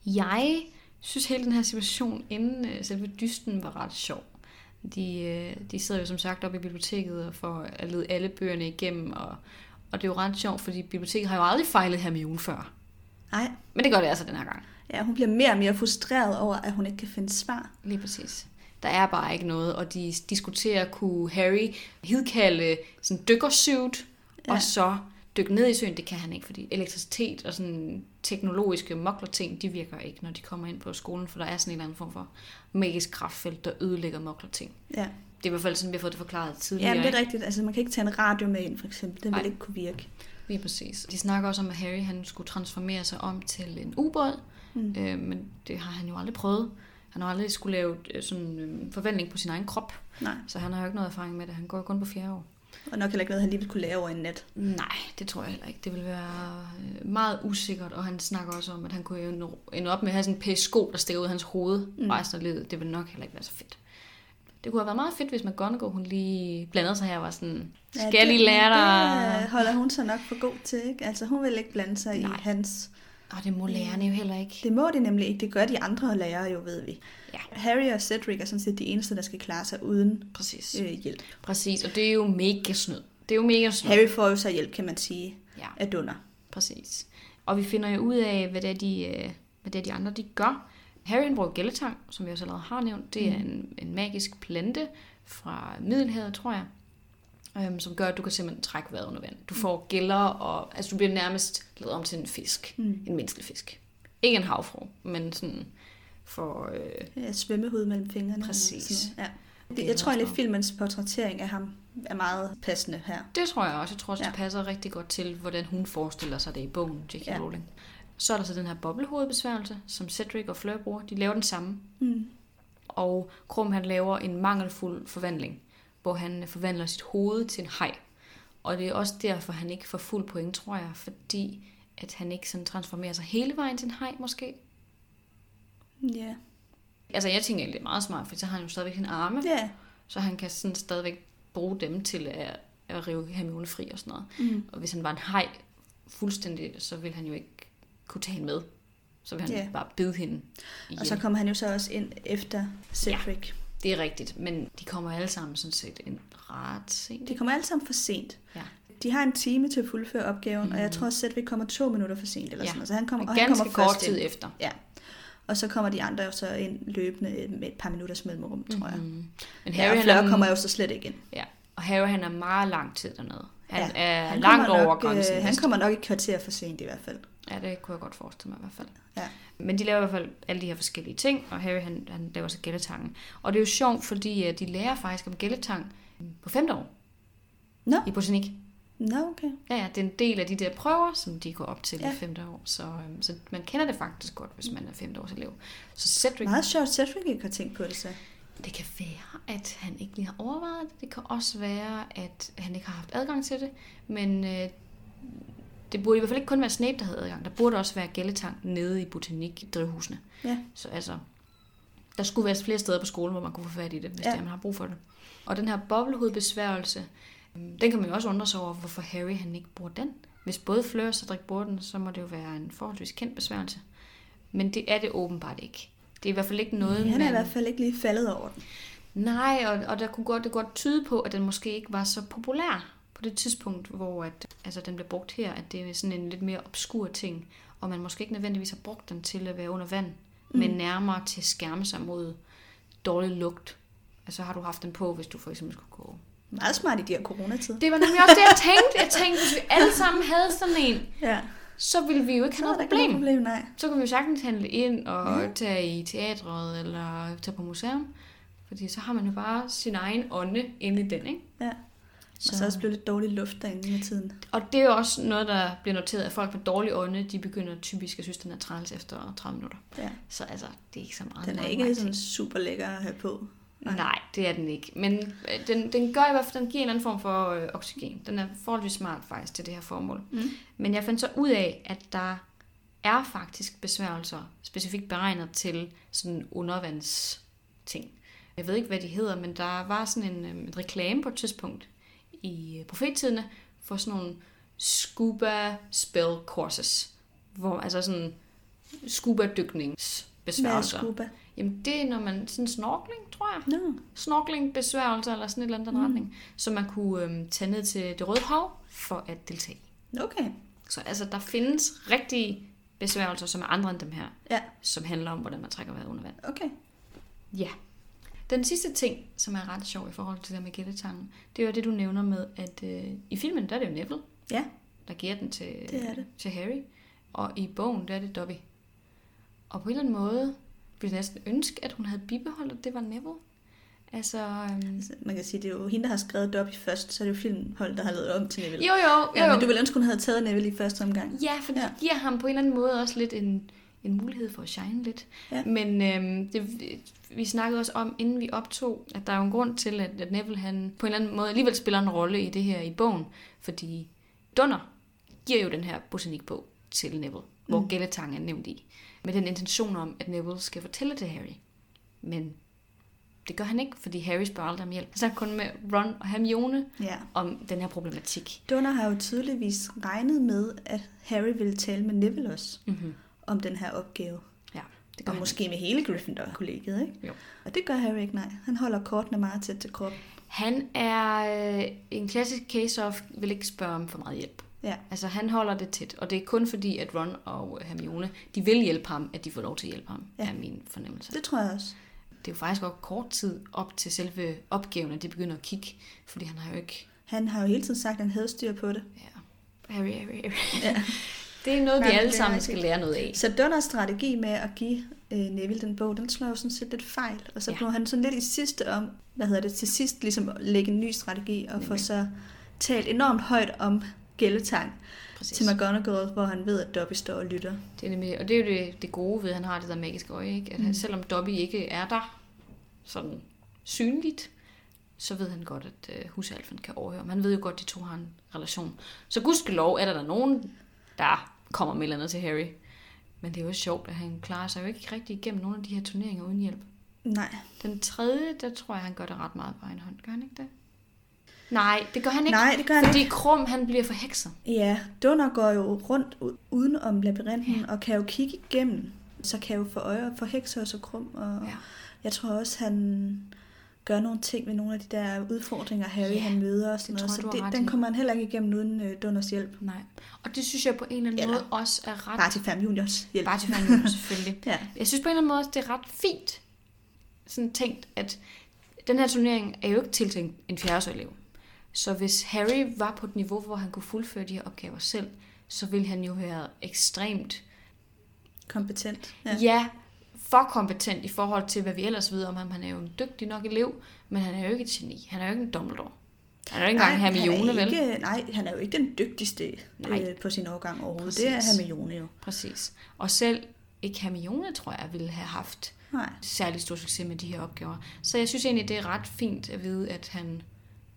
Jeg synes hele den her situation inden øh, selve dysten var ret sjov. De, øh, de sidder jo som sagt oppe i biblioteket og får at lede alle bøgerne igennem, og, og det er jo ret sjovt, fordi biblioteket har jo aldrig fejlet Hermione før. Nej, Men det gør det altså den her gang. ja, hun bliver mere og mere frustreret over, at hun ikke kan finde svar. Lige præcis. Der er bare ikke noget, og de diskuterer, kunne Harry hidkalde sådan dykkersuit, ja. Og så dykke ned i søen. Det kan han ikke, fordi elektricitet og sådan teknologiske moklerting, de virker ikke, når de kommer ind på skolen, for der er sådan en eller anden form for magisk kraftfelt, der ødelægger moklerting. Ja, Det er i hvert fald sådan, vi har fået det forklaret tidligere. ja det er rigtigt. Altså, man kan ikke tage en radio med ind, for eksempel. Den Nej. vil ikke kunne virke. Lige præcis. De snakker også om, at Harry han skulle transformere sig om til en ubåd, Mm. øh, men det har han jo aldrig prøvet. Han har aldrig skulle lave øh, sådan øh, forvandling på sin egen krop. Nej. Så han har jo ikke noget erfaring med det. Han går jo kun på fjerde år. Og nok heller ikke noget, han lige ville kunne lære over en nat. Nej, det tror jeg heller ikke. Det vil være øh, meget usikkert, og han snakker også om, at han kunne ende- op med at have sådan en pæs sko, der stikker ud af hans hoved mm. resten af livet. Det vil nok heller ikke være så fedt. Det kunne have været meget fedt, hvis McGonagall hun lige blandede sig her og var sådan, skal jeg lige lære dig? Det holder hun sig nok for god til, ikke? Altså, hun vil ikke blande sig Nej. i hans... Og det må lærerne jo heller ikke. Det må de nemlig ikke. Det gør de andre lærere jo, ved vi. Ja. Harry og Cedric er sådan set de eneste, der skal klare sig uden Præcis. øh, hjælp. Præcis, og det er jo mega snyd. Det er jo mega snyd. Harry får jo så hjælp, kan man sige, Ja. af Dunder. Præcis. Og vi finder jo ud af, hvad det er, de, øh, hvad det er, de andre de gør. Harry han bruger gælletang, som vi også allerede har nævnt. Det er en, en magisk plante fra Middelhavet, tror jeg, øhm, som gør, at du kan simpelthen trække vejret under vand. Du får gælder, og altså, du bliver nærmest lavet om til en fisk. Mm. En menneskelig fisk. Ikke en havfru, men sådan for... Øh, Ja, svømmehud mellem fingrene. Præcis. Ja. Det jeg tror egentlig, at filmens portrættering af ham er meget passende her. Det tror jeg også. Jeg tror også. Ja. det passer rigtig godt til, hvordan hun forestiller sig det i bogen, J.K. Ja. Rowling. Så er der så den her boblehovedbesværgelse, som Cedric og Fleur bruger. De laver den samme. Mm. Og Krum han laver en mangelfuld forvandling, hvor han forvandler sit hoved til en haj. Og det er også derfor, han ikke får fuld point, tror jeg, fordi at han ikke sådan transformerer sig hele vejen til en haj, måske. Ja. Altså, jeg tænker egentlig, det er meget smart, for så har han jo stadigvæk sine arme, Ja. så han kan sådan stadigvæk bruge dem til at, at rive Hermione fri og sådan noget. Mm. Og hvis han var en haj fuldstændig, så ville han jo ikke kunne tage hende med. Så ville han Ja. yeah. bare bide hende ihjel. Og så kommer han jo så også ind efter Cedric. Det er rigtigt, men de kommer alle sammen sådan set en ret sent. De kommer alle sammen for sent. Ja. De har en time til at fuldføre opgaven, mm. og jeg Mhm. tror, at Cedric kommer to minutter for sent. Eller Ja. sådan noget. Så han kommer, og han kommer kort tid ind. efter. Ja. Og så kommer de andre jo så ind løbende med et par minutters mellemrum, tror jeg. Mm. Men Ja, Harry, og han Fleur er, kommer jo så slet ikke ind. ja, og Harry han er meget lang tid dernede. Han Ja, er Han langt kommer over nok, grænsen. Øh, han kommer nok et kvarter for sent i hvert fald. Ja, det kunne jeg godt forestille mig i hvert fald. Ja. Men de laver i hvert fald alle de her forskellige ting, og Harry han, han laver så gælletangen. Og det er jo sjovt, fordi øh, de lærer faktisk om gælletang på femte år Nå. i botanik. Nå, okay. Ja, ja, det er en del af de der prøver, som de går op til ja. I femte år. Så, øhm, så man kender det faktisk godt, hvis man er femte års elev. Så Cedric, Meget sjovt, Cedric ikke har tænkt på det så. det kan være, at han ikke lige har overvejet det. Det kan også være, at han ikke har haft adgang til det. Men øh, det burde i hvert fald ikke kun være Snape, der havde adgang. Der burde også være gælletang nede i botanik-drivhusene. Ja. Så altså, der skulle være flere steder på skolen, hvor man kunne få fat i det, hvis Ja. ja. det er, man har brug for det. Og den her boblehovedbesværgelse, øhm, den kan man jo også undre sig over, hvorfor Harry han ikke bruger den. Hvis både Fleur og Cedric bruger den, så må det jo være en forholdsvis kendt besværgelse. Men det er det åbenbart ikke. Det er i hvert fald ikke noget, Han er i man... hvert fald ikke lige faldet over den. Nej, og, og der kunne godt, det godt tyde på, at den måske ikke var så populær det tidspunkt, hvor at, altså, den blev brugt her, at det er sådan en lidt mere obskur ting, og man måske ikke nødvendigvis har brugt den til at være under vand, mm. men nærmere til at skærme sig mod dårlig lugt. Altså har du haft den på, hvis du for eksempel skulle gå. Meget smart i de her coronatider. Det var nemlig også det, jeg tænkte. Jeg tænkte, hvis vi alle sammen havde sådan en, Ja. så ville vi jo ikke have noget ikke noget problem. problem, nej. Så kunne vi jo sagtens handle ind og tage i teatret eller tage på museum. Fordi så har man jo bare sin egen ånde inde i den, ikke? Ja. Og så er også blevet lidt dårlig luft derinde med tiden. Og det er jo også noget, der bliver noteret, at folk med dårlig ånde, de begynder typisk at synes, den er træls efter 30 minutter. Ja. Så altså, det er ikke så meget. Den er ikke sådan super lækker at have på. Nej, det er den ikke. Men øh, den, den gør i hvert fald, den giver en anden form for øh, oxygen. Den er forholdsvis smart faktisk til det her formål. Mm. Men jeg fandt så ud af, at der er faktisk besværgelser specifikt beregnet til sådan undervandsting. Jeg ved ikke, hvad de hedder, men der var sådan en, øh, en reklame på et tidspunkt i øh, profettidene for sådan nogle scuba spell courses. Hvor, altså sådan scuba Hvad er dykningsbesværgelser. scuba? Jamen det er, når man sådan snorkling, tror jeg Nå. snorkling, besværgelser eller sådan et eller andet mm. retning, som man kunne øhm, tage ned til det røde hav for at deltage. Okay. Så altså, der findes rigtige besværgelser, som er andre end dem her, Ja, som handler om, hvordan man trækker vejret under vand. okay. Ja. Den sidste ting, som er ret sjov i forhold til det med gættetangen, det er jo det, du nævner med, at øh, i filmen, der er det jo Neville, Ja, der giver den til, Det er det. til Harry, og i bogen, der er det Dobby. Og på en eller anden måde ville jeg næsten ønske, at hun havde bibeholdt, at det var Neville. Altså, øhm, altså, man kan sige, det er jo hende, der har skrevet det i først, så er det jo filmhold, der har lavet om til Neville. jo jo, jo, Ja, jo. men du ville ønske, hun havde taget Neville i første omgang. Ja, for det Ja. giver ham på en eller anden måde også lidt en, en mulighed for at shine lidt. Ja. Men øhm, det, vi snakkede også om, inden vi optog, at der er jo en grund til, at, at Neville han på en eller anden måde alligevel spiller en rolle i det her i bogen. Fordi Dunner giver jo den her botanikbog til Neville, hvor mm. Gælletang er nævnt i. Med den intention om, at Neville skal fortælle til Harry. Men det gør han ikke, fordi Harry spørger aldrig om hjælp. Han snakker kun med Ron og Hermione Ja. om den her problematik. Donner har jo tydeligvis regnet med, at Harry ville tale med Neville også Mm-hmm. Om den her opgave. Ja, det gør Og han. måske med hele Gryffindor-kollegiet, ikke? Jo. Og det gør Harry ikke, nej. Han holder kortene meget tæt til kroppen. Han er øh, en klassisk case of, vil ikke spørge om for meget hjælp. Ja. Altså han holder det tæt, og det er kun fordi, at Ron og Hermione, de vil hjælpe ham, at de får lov til at hjælpe ham, Ja. er min fornemmelse. Det tror jeg også. Det er jo faktisk også kort tid op til selve opgaven, at de begynder at kigge, fordi han har jo ikke... Han har jo hele tiden sagt, at han havde styr på det. Ja, Harry, Harry, Harry. Ja. Det er noget, vi alle sammen skal lære noget af. Så Donners strategi med at give øh, Neville den bog, den slår jo sådan set lidt fejl. Og så Ja. blev han sådan lidt i sidste om, hvad hedder det, til sidst ligesom at lægge en ny strategi og få så talt enormt højt om gælletang Præcis. til McGonagall, hvor han ved, at Dobby står og lytter. Det er nemlig, og det er jo det, det gode ved, at han har det der magiske øje, ikke? at han, Mm. selvom Dobby ikke er der sådan synligt, så ved han godt, at uh, husalfen kan overhøre ham. Han ved jo godt, at de to har en relation. Så gudskelov er der, der nogen, der kommer med et eller andet til Harry. Men det er jo sjovt, at han klarer sig jo ikke rigtig igennem nogle af de her turneringer uden hjælp. Nej. Den tredje, der tror jeg, han gør det ret meget på egen hånd. Gør han ikke det? Nej, det gør han ikke. Nej, det gør han fordi Krum, han bliver forhekset. Ja, Dunner går jo rundt uden om labyrinten ja. og kan jo kigge igennem. Så kan jo få øje for hekser og krum. Og ja. jeg tror også, han gør nogle ting med nogle af de der udfordringer, Harry Ja, han møder. Og sådan noget. tror Så det, den kommer han heller ikke igennem uden øh, Dunners hjælp. Nej. Og det synes jeg på en eller anden Eller- måde også er ret... Bare til Fam Juniors hjælp. Bare til familien, selvfølgelig. Ja. Jeg synes på en eller anden måde også, det er ret fint sådan tænkt, at den her turnering er jo ikke tiltænkt en fjerdeårselev. Så hvis Harry var på et niveau, hvor han kunne fuldføre de her opgaver selv, så ville han jo være ekstremt, Kompetent. ja, ja for kompetent i forhold til, hvad vi ellers ved om ham. Han er jo en dygtig nok elev, men han er jo ikke et geni. Han er jo ikke en Dumbledore. Han er jo ikke engang han Hermione, er vel? ikke, Nej, han er jo ikke den dygtigste Nej. øh, på sin årgang overhovedet. Præcis. Det er Hermione jo. Præcis. Og selv ikke Hermione, tror jeg, ville have haft Nej. særlig stor succes med de her opgaver. Så jeg synes egentlig, det er ret fint at vide, at han,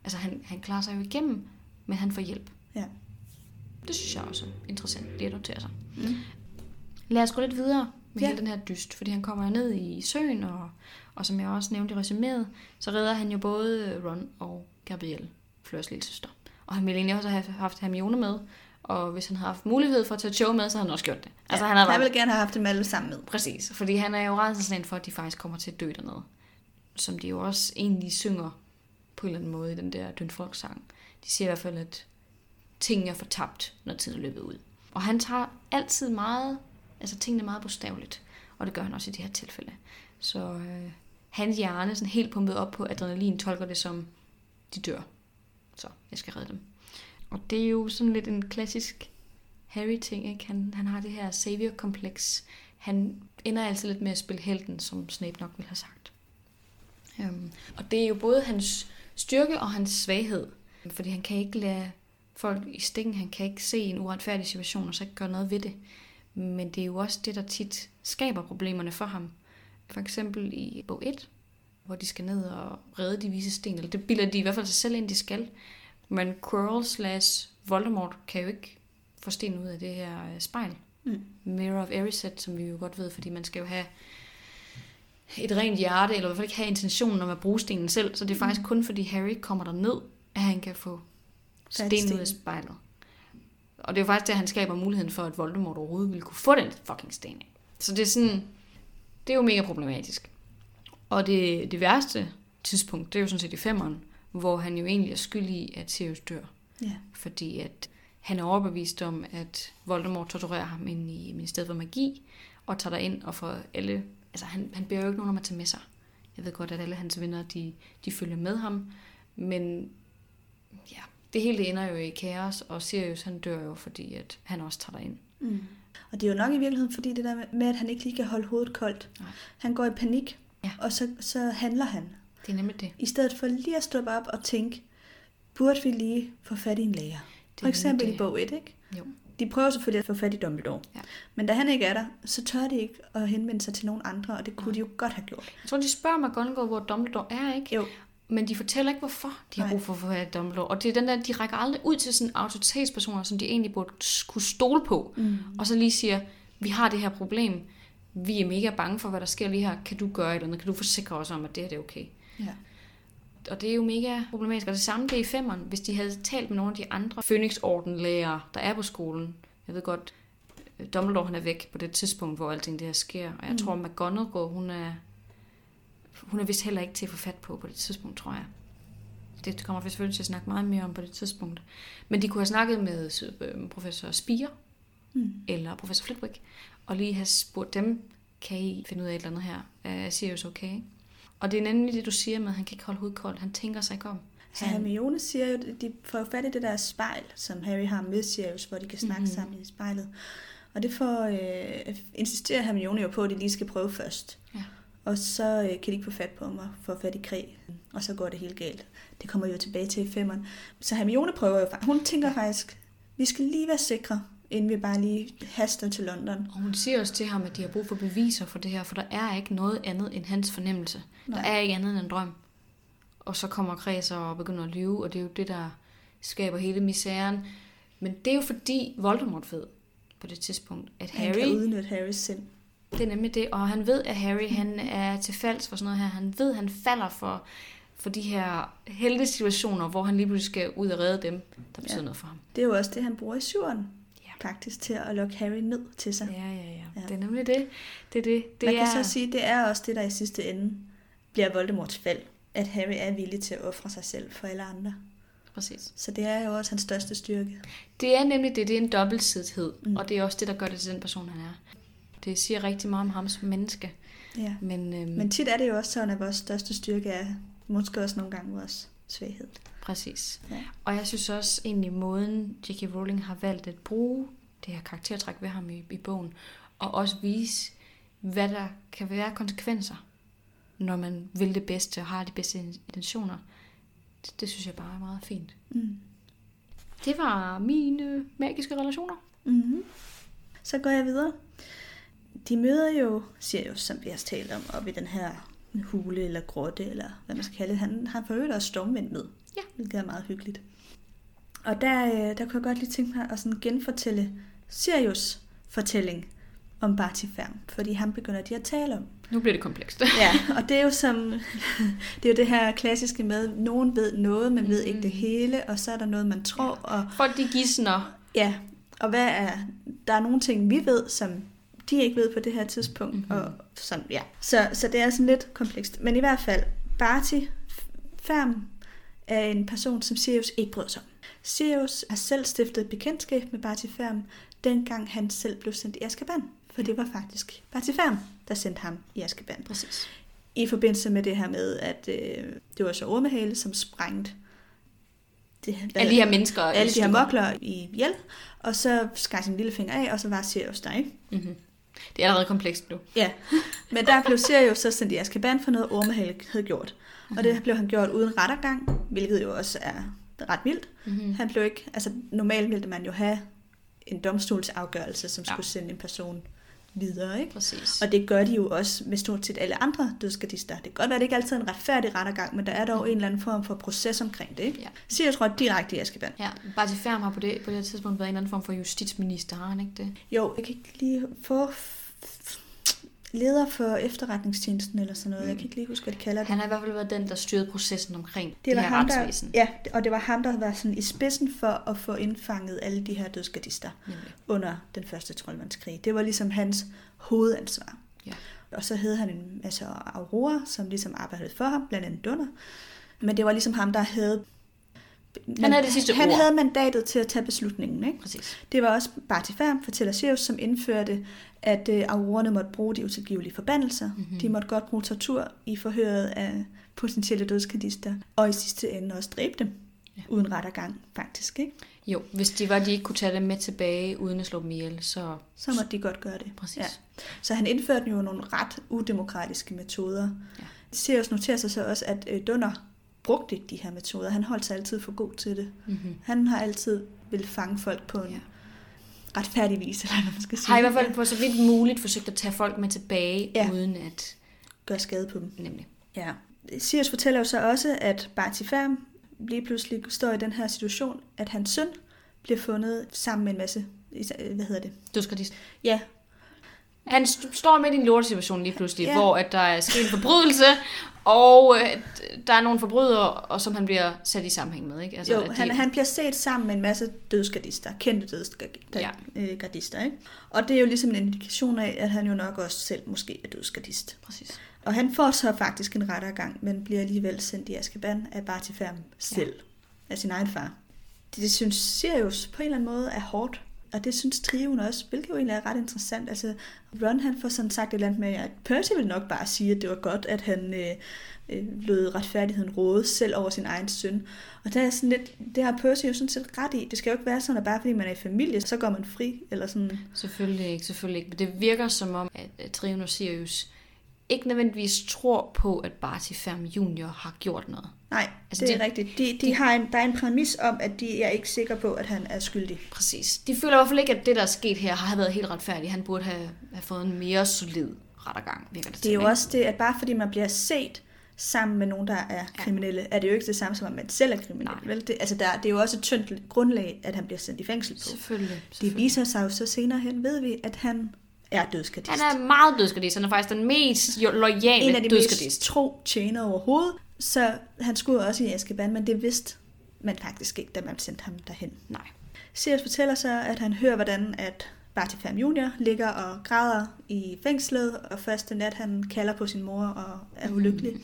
altså han, han klarer sig jo igennem, men han får hjælp. Ja. Det synes jeg også er interessant lige at notere sig. Mm. Lad os gå lidt videre med Ja. hele den her dyst, fordi han kommer ned i søen, og, og som jeg også nævnte i resuméet, så redder han jo både Ron og Gabrielle, Fleurs lille søster. Og han ville egentlig også have haft Hermione med, og hvis han havde haft mulighed for at tage Cho med, så havde han også gjort det. Altså, ja, han havde jeg været vil gerne have haft dem alle sammen med. Præcis, fordi han er jo rædselsland for, at de faktisk kommer til at dø dernede. Som de jo også egentlig synger på en eller anden måde i den der døn sang. De siger i hvert fald, at tingene er fortabt, når tiden er løbet ud. Og han tager altid meget, altså tingene meget bogstaveligt. Og det gør han også i det her tilfælde. Så øh, hans hjerne, sådan helt pumpet op på adrenalin, tolker det som, de dør. Så jeg skal redde dem. Og det er jo sådan lidt en klassisk Harry-ting, ikke? Han, han har det her savior-kompleks. Han ender altid lidt med at spille helten, som Snape nok ville have sagt. Øhm, og det er jo både hans styrke og hans svaghed. Fordi han kan ikke lade folk i stikken. Han kan ikke se en uretfærdig situation og så ikke gøre noget ved det. Men det er jo også det, der tit skaber problemerne for ham. For eksempel i bog 1, hvor de skal ned og redde de vise sten. Eller det bilder de i hvert fald sig selv ind, de skal. Men Quirrell slash Voldemort kan jo ikke få sten ud af det her øh, spejl. Mm. Mirror of Erised, som vi jo godt ved, fordi man skal jo have et rent hjerte, eller i hvert fald ikke have intentionen om at bruge stenen selv. Så det er faktisk kun fordi Harry kommer der ned, at han kan få sten ud af spejlet. Og det er jo faktisk det, han skaber muligheden for, at Voldemort overhovedet ville kunne få den fucking sten. af. Så det er sådan, det er jo mega problematisk. Og det, det værste tidspunkt, det er jo sådan set i femmeren, hvor han jo egentlig er skyld i, at Sirius dør. Ja. Fordi at han er overbevist om, at Voldemort torturerer ham ind i Ministeriet for Magi, og tager ind og får alle... Altså, han, han beder jo ikke nogen om at tage med sig. Jeg ved godt, at alle hans venner, de, de følger med ham. Men ja, det hele det ender jo i kaos, og Sirius, han dør jo, fordi at han også tager ind. Mm. Og det er jo nok i virkeligheden, fordi det der med- at han ikke lige kan holde hovedet koldt. Nej. Han går i panik, Ja. og så, så handler han. Det er nemlig det. I stedet for lige at stoppe op og tænke, burde vi lige få fat i en læger? det For eksempel nemlig i bog 1, ikke? Jo. de prøver selvfølgelig at få fat i Dumbledore. Ja. Men da han ikke er der, så tør de ikke at henvende sig til nogen andre, og det kunne de jo godt have gjort. Jeg tror, de spørger McGonagall, hvor Dumbledore er, ikke? Jo. Men de fortæller ikke, hvorfor de har brug for at i Dumbledore. Og det er den der, de rækker aldrig ud til sådan autoritetspersoner, som de egentlig burde kunne stole på. Mm. Og så lige siger, vi har det her problem. Vi er mega bange for, hvad der sker lige her. Kan du gøre et eller andet? Kan du forsikre os om, at det her det er okay? Ja. Og det er jo mega problematisk. Og det samme det er i femmeren. Hvis de havde talt med nogle af de andre Phoenix-orden-lærere, der er på skolen. Jeg ved godt, øh, Dumbledore han er væk på det tidspunkt, hvor alting det her sker. Og jeg mm. tror, McGonagall, hun er, hun er vist heller ikke til at få fat på på det tidspunkt, tror jeg. Det kommer vi selvfølgelig til at snakke meget mere om på det tidspunkt. Men de kunne have snakket med øh, professor Spire, Mm. eller professor Flitwick, og lige have spurgt dem, kan I finde ud af et eller andet her? Er Sirius okay? Og det er nemlig det, du siger med, at han kan ikke holde hovedet koldt. Han tænker sig ikke om. Så Hermione siger jo, at de får fat i det der spejl, som Harry har med Sirius, hvor de kan snakke Mhm. mm-hmm. sammen i spejlet. Og det får, øh, insisterer Hermione jo på, at de lige skal prøve først. Ja. Og så øh, kan de ikke få fat på og få fat i krig. Og så går det helt galt. Det kommer jo tilbage til femmeren. Så Hermione prøver jo, hun tænker faktisk, vi skal lige være sikre, inden vi bare lige haster til London. Og hun siger også til ham, at de har brug for beviser for det her, for der er ikke noget andet end hans fornemmelse. Nej. Der er ikke andet end en drøm. Og så kommer Kredser og begynder at lyve, og det er jo det, der skaber hele misæren. Men det er jo fordi Voldemort ved på det tidspunkt, at Han Harry... kan udnytte Harrys sind. Det er nemlig det, og han ved, at Harry han er til falds for sådan noget her. Han ved, at han falder for, for de her heldige situationer, hvor han lige pludselig skal ud og redde dem, der betyder Ja. noget for ham. Det er jo også det, han bruger i syveren. Ja. Faktisk til at lokke Harry ned til sig. Ja, ja, ja. Ja. Det er nemlig det. Det er det. det Man er... kan så sige, at det er også det, der i sidste ende bliver Voldemorts fald. At Harry er villig til at ofre sig selv for alle andre. Præcis. Så det er jo også hans største styrke. Det er nemlig det. Det er en dobbeltsidighed. Mm. og det er også det, der gør det til den person, han er. Det siger rigtig meget om ham som menneske. Ja. Men, øhm, Men tit er det jo også sådan, at vores største styrke er måske også nogle gange vores svaghed. præcis. Ja. Og jeg synes også egentlig, måden J.K. Rowling har valgt at bruge det her karaktertræk ved ham i, i bogen, og også vise, hvad der kan være konsekvenser, når man vil det bedste og har de bedste intentioner. Det, det synes jeg bare er meget fint. Mm. Det var mine magiske relationer. Mm-hmm. Så går jeg videre. De møder jo Sirius, som vi har talt om, op i den her hule eller grotte, eller hvad man skal kalde det. Han har for øvrigt også stormvind med, Ja. hvilket er meget hyggeligt. Og der, øh, der kunne jeg godt lige tænke mig at sådan genfortælle Sirius fortælling om Barty Færm, fordi han begynder de at tale om. Nu bliver det komplekst. Ja, og det er jo som det er jo det her klassiske med, nogen ved noget, men ved ikke det hele, og så er der noget, man tror, og Folk de gidsner. Ja, og hvad er, der er nogle ting, vi ved, som de ikke ved på det her tidspunkt, Mhm. mm-hmm. og sådan, ja. Så, så det er sådan lidt komplekst. Men i hvert fald, Barty Færm er en person, som Sirius ikke bryder sig om. Sirius har selv stiftet bekendtskab med Barty Færm, dengang han selv blev sendt i Azkaban. For det var faktisk Barty Færm, der sendte ham i Azkaban. Præcis. I forbindelse med det her med, at øh, det var så ormehale, som sprængte det, Alle de her mennesker. alle de her mokler i hjel, og så skar sin lille finger af, og så var Sirius der, ikke? Mm-hmm. Det er allerede komplekst nu. Ja, men der blev Sirius så sendt i Azkaban for noget, ormehale havde gjort. Og det blev han gjort uden rettergang, hvilket jo også er ret vildt. Mm-hmm. Han blev ikke, altså normalt ville man jo have en domstolsafgørelse, som Ja. skulle sende en person videre, ikke? Præcis. Og det gør de jo også med stort set alle andre dødsgardister. Det kan godt være, at det ikke altid er en retfærdig rettergang, men der er dog en eller anden form for proces omkring det. Ikke? Ja. Sirius røg direkte i Azkaban. Ja, Barty Færm har på det, på det her tidspunkt været en eller anden form for justitsminister, har han ikke det? Jo, jeg kan ikke lige få leder for efterretningstjenesten eller sådan noget. Mm. Jeg kan ikke lige huske, hvad de kalder det. Han har i hvert fald været den, der styrede processen omkring det, det var her ham, der, ja, og det var ham, der var sådan i spidsen for at få indfanget alle de her dødsgardister Nemlig. under den første troldmandskrig. Det var ligesom hans hovedansvar. Ja. Og så havde han en masse Aurora, som ligesom arbejdede for ham, blandt andet Dunder. Men det var ligesom ham, der havde... Han havde det sidste Han ord. havde mandatet til at tage beslutningen, ikke? Præcis. Det var også Barty Færm, fortæller Sirius, som indførte, at øh, aurorerne måtte bruge de utilgivelige forbandelser. Mhm. Mm-hmm. De måtte godt bruge tortur i forhøret af potentielle dødskadister, og i sidste ende også dræbe dem. Ja. Uden rettergang, faktisk. Ikke? Jo, hvis de var, de ikke kunne tage dem med tilbage, uden at slå dem ihjel, så... Så måtte de godt gøre det. Præcis. Ja. Så han indførte jo nogle ret udemokratiske metoder. Ja. Sirius noterer sig så også, at øh, Dunner brugte ikke de her metoder. Han holdt sig altid for god til det. Mm-hmm. Han har altid vil fange folk på en Ja. ja. retfærdigvis, eller hvad man skal sige. Har i hvert fald på så vidt muligt forsøgt at tage folk med tilbage, Ja. uden at... Gør skade på dem. Nemlig. Ja. Sirius fortæller jo så også, at Barty Færm lige pludselig står i den her situation, at hans søn bliver fundet sammen med en masse, hvad hedder det? Du skal lige... Ja, Han st- står midt i en lortesituation lige pludselig, ja. hvor at der er sket en forbrydelse, og øh, der er nogle forbrydere, og som han bliver sat i sammenhæng med. Ikke? altså, jo, at de- han, han bliver set sammen med en masse dødsgardister, kendte dødsgardister, Ja. øh, gardister, ikke? Og det er jo ligesom en indikation af, at han jo nok også selv måske er dødsgardist. Præcis. Og han får så faktisk en rettergang, men bliver alligevel sendt i Azkaban af Barty Færm selv, ja. af sin egen far. Det, det synes Sirius på en eller anden måde er hårdt, og det synes Trioen også, hvilket jo egentlig er ret interessant. Altså, Ron han får sådan sagt et eller andet med, at Percy vil nok bare sige, at det var godt, at han øh, øh, lod retfærdigheden råde selv over sin egen søn. Og der er sådan lidt, det har Percy jo sådan set ret i. Det skal jo ikke være sådan, at bare fordi man er i familie, så går man fri, eller sådan. Selvfølgelig ikke, selvfølgelig ikke. Men det virker som om, at, Trion og Sirius ikke nødvendigvis tror på, at Barty Ferm Junior har gjort noget. Nej, Altså, det er det- rigtigt. De, de har en, der er en præmis om, at de er ikke sikre på, at han er skyldig. Præcis. De føler i hvert fald ikke, at det, der er sket her, har været helt retfærdigt. Han burde have, have fået en mere solid rettergang, virker det Det er jo ikke? også det, at bare fordi man bliver set sammen med nogen, der er kriminelle, er det jo ikke det samme som, at man selv er kriminel. Nej. Vel? Det, altså der, det er jo også et tyndt grundlag, at han bliver sendt i fængsel på. Selvfølgelig. Det selvfølgelig. viser sig jo så senere hen, ved vi, at han er dødskadist. Han er meget dødskadist. Han er faktisk den mest loyale en af de dødskadist. mest tro tjener overhovedet. Så han skulle også i Azkaban, men det vidste man faktisk ikke, da man sendte ham derhen. Nej. Sirius fortæller så, at han hører, hvordan at Barty Fam Jr. ligger og græder i fængslet, og første nat han kalder på sin mor og er ulykkelig. Mm.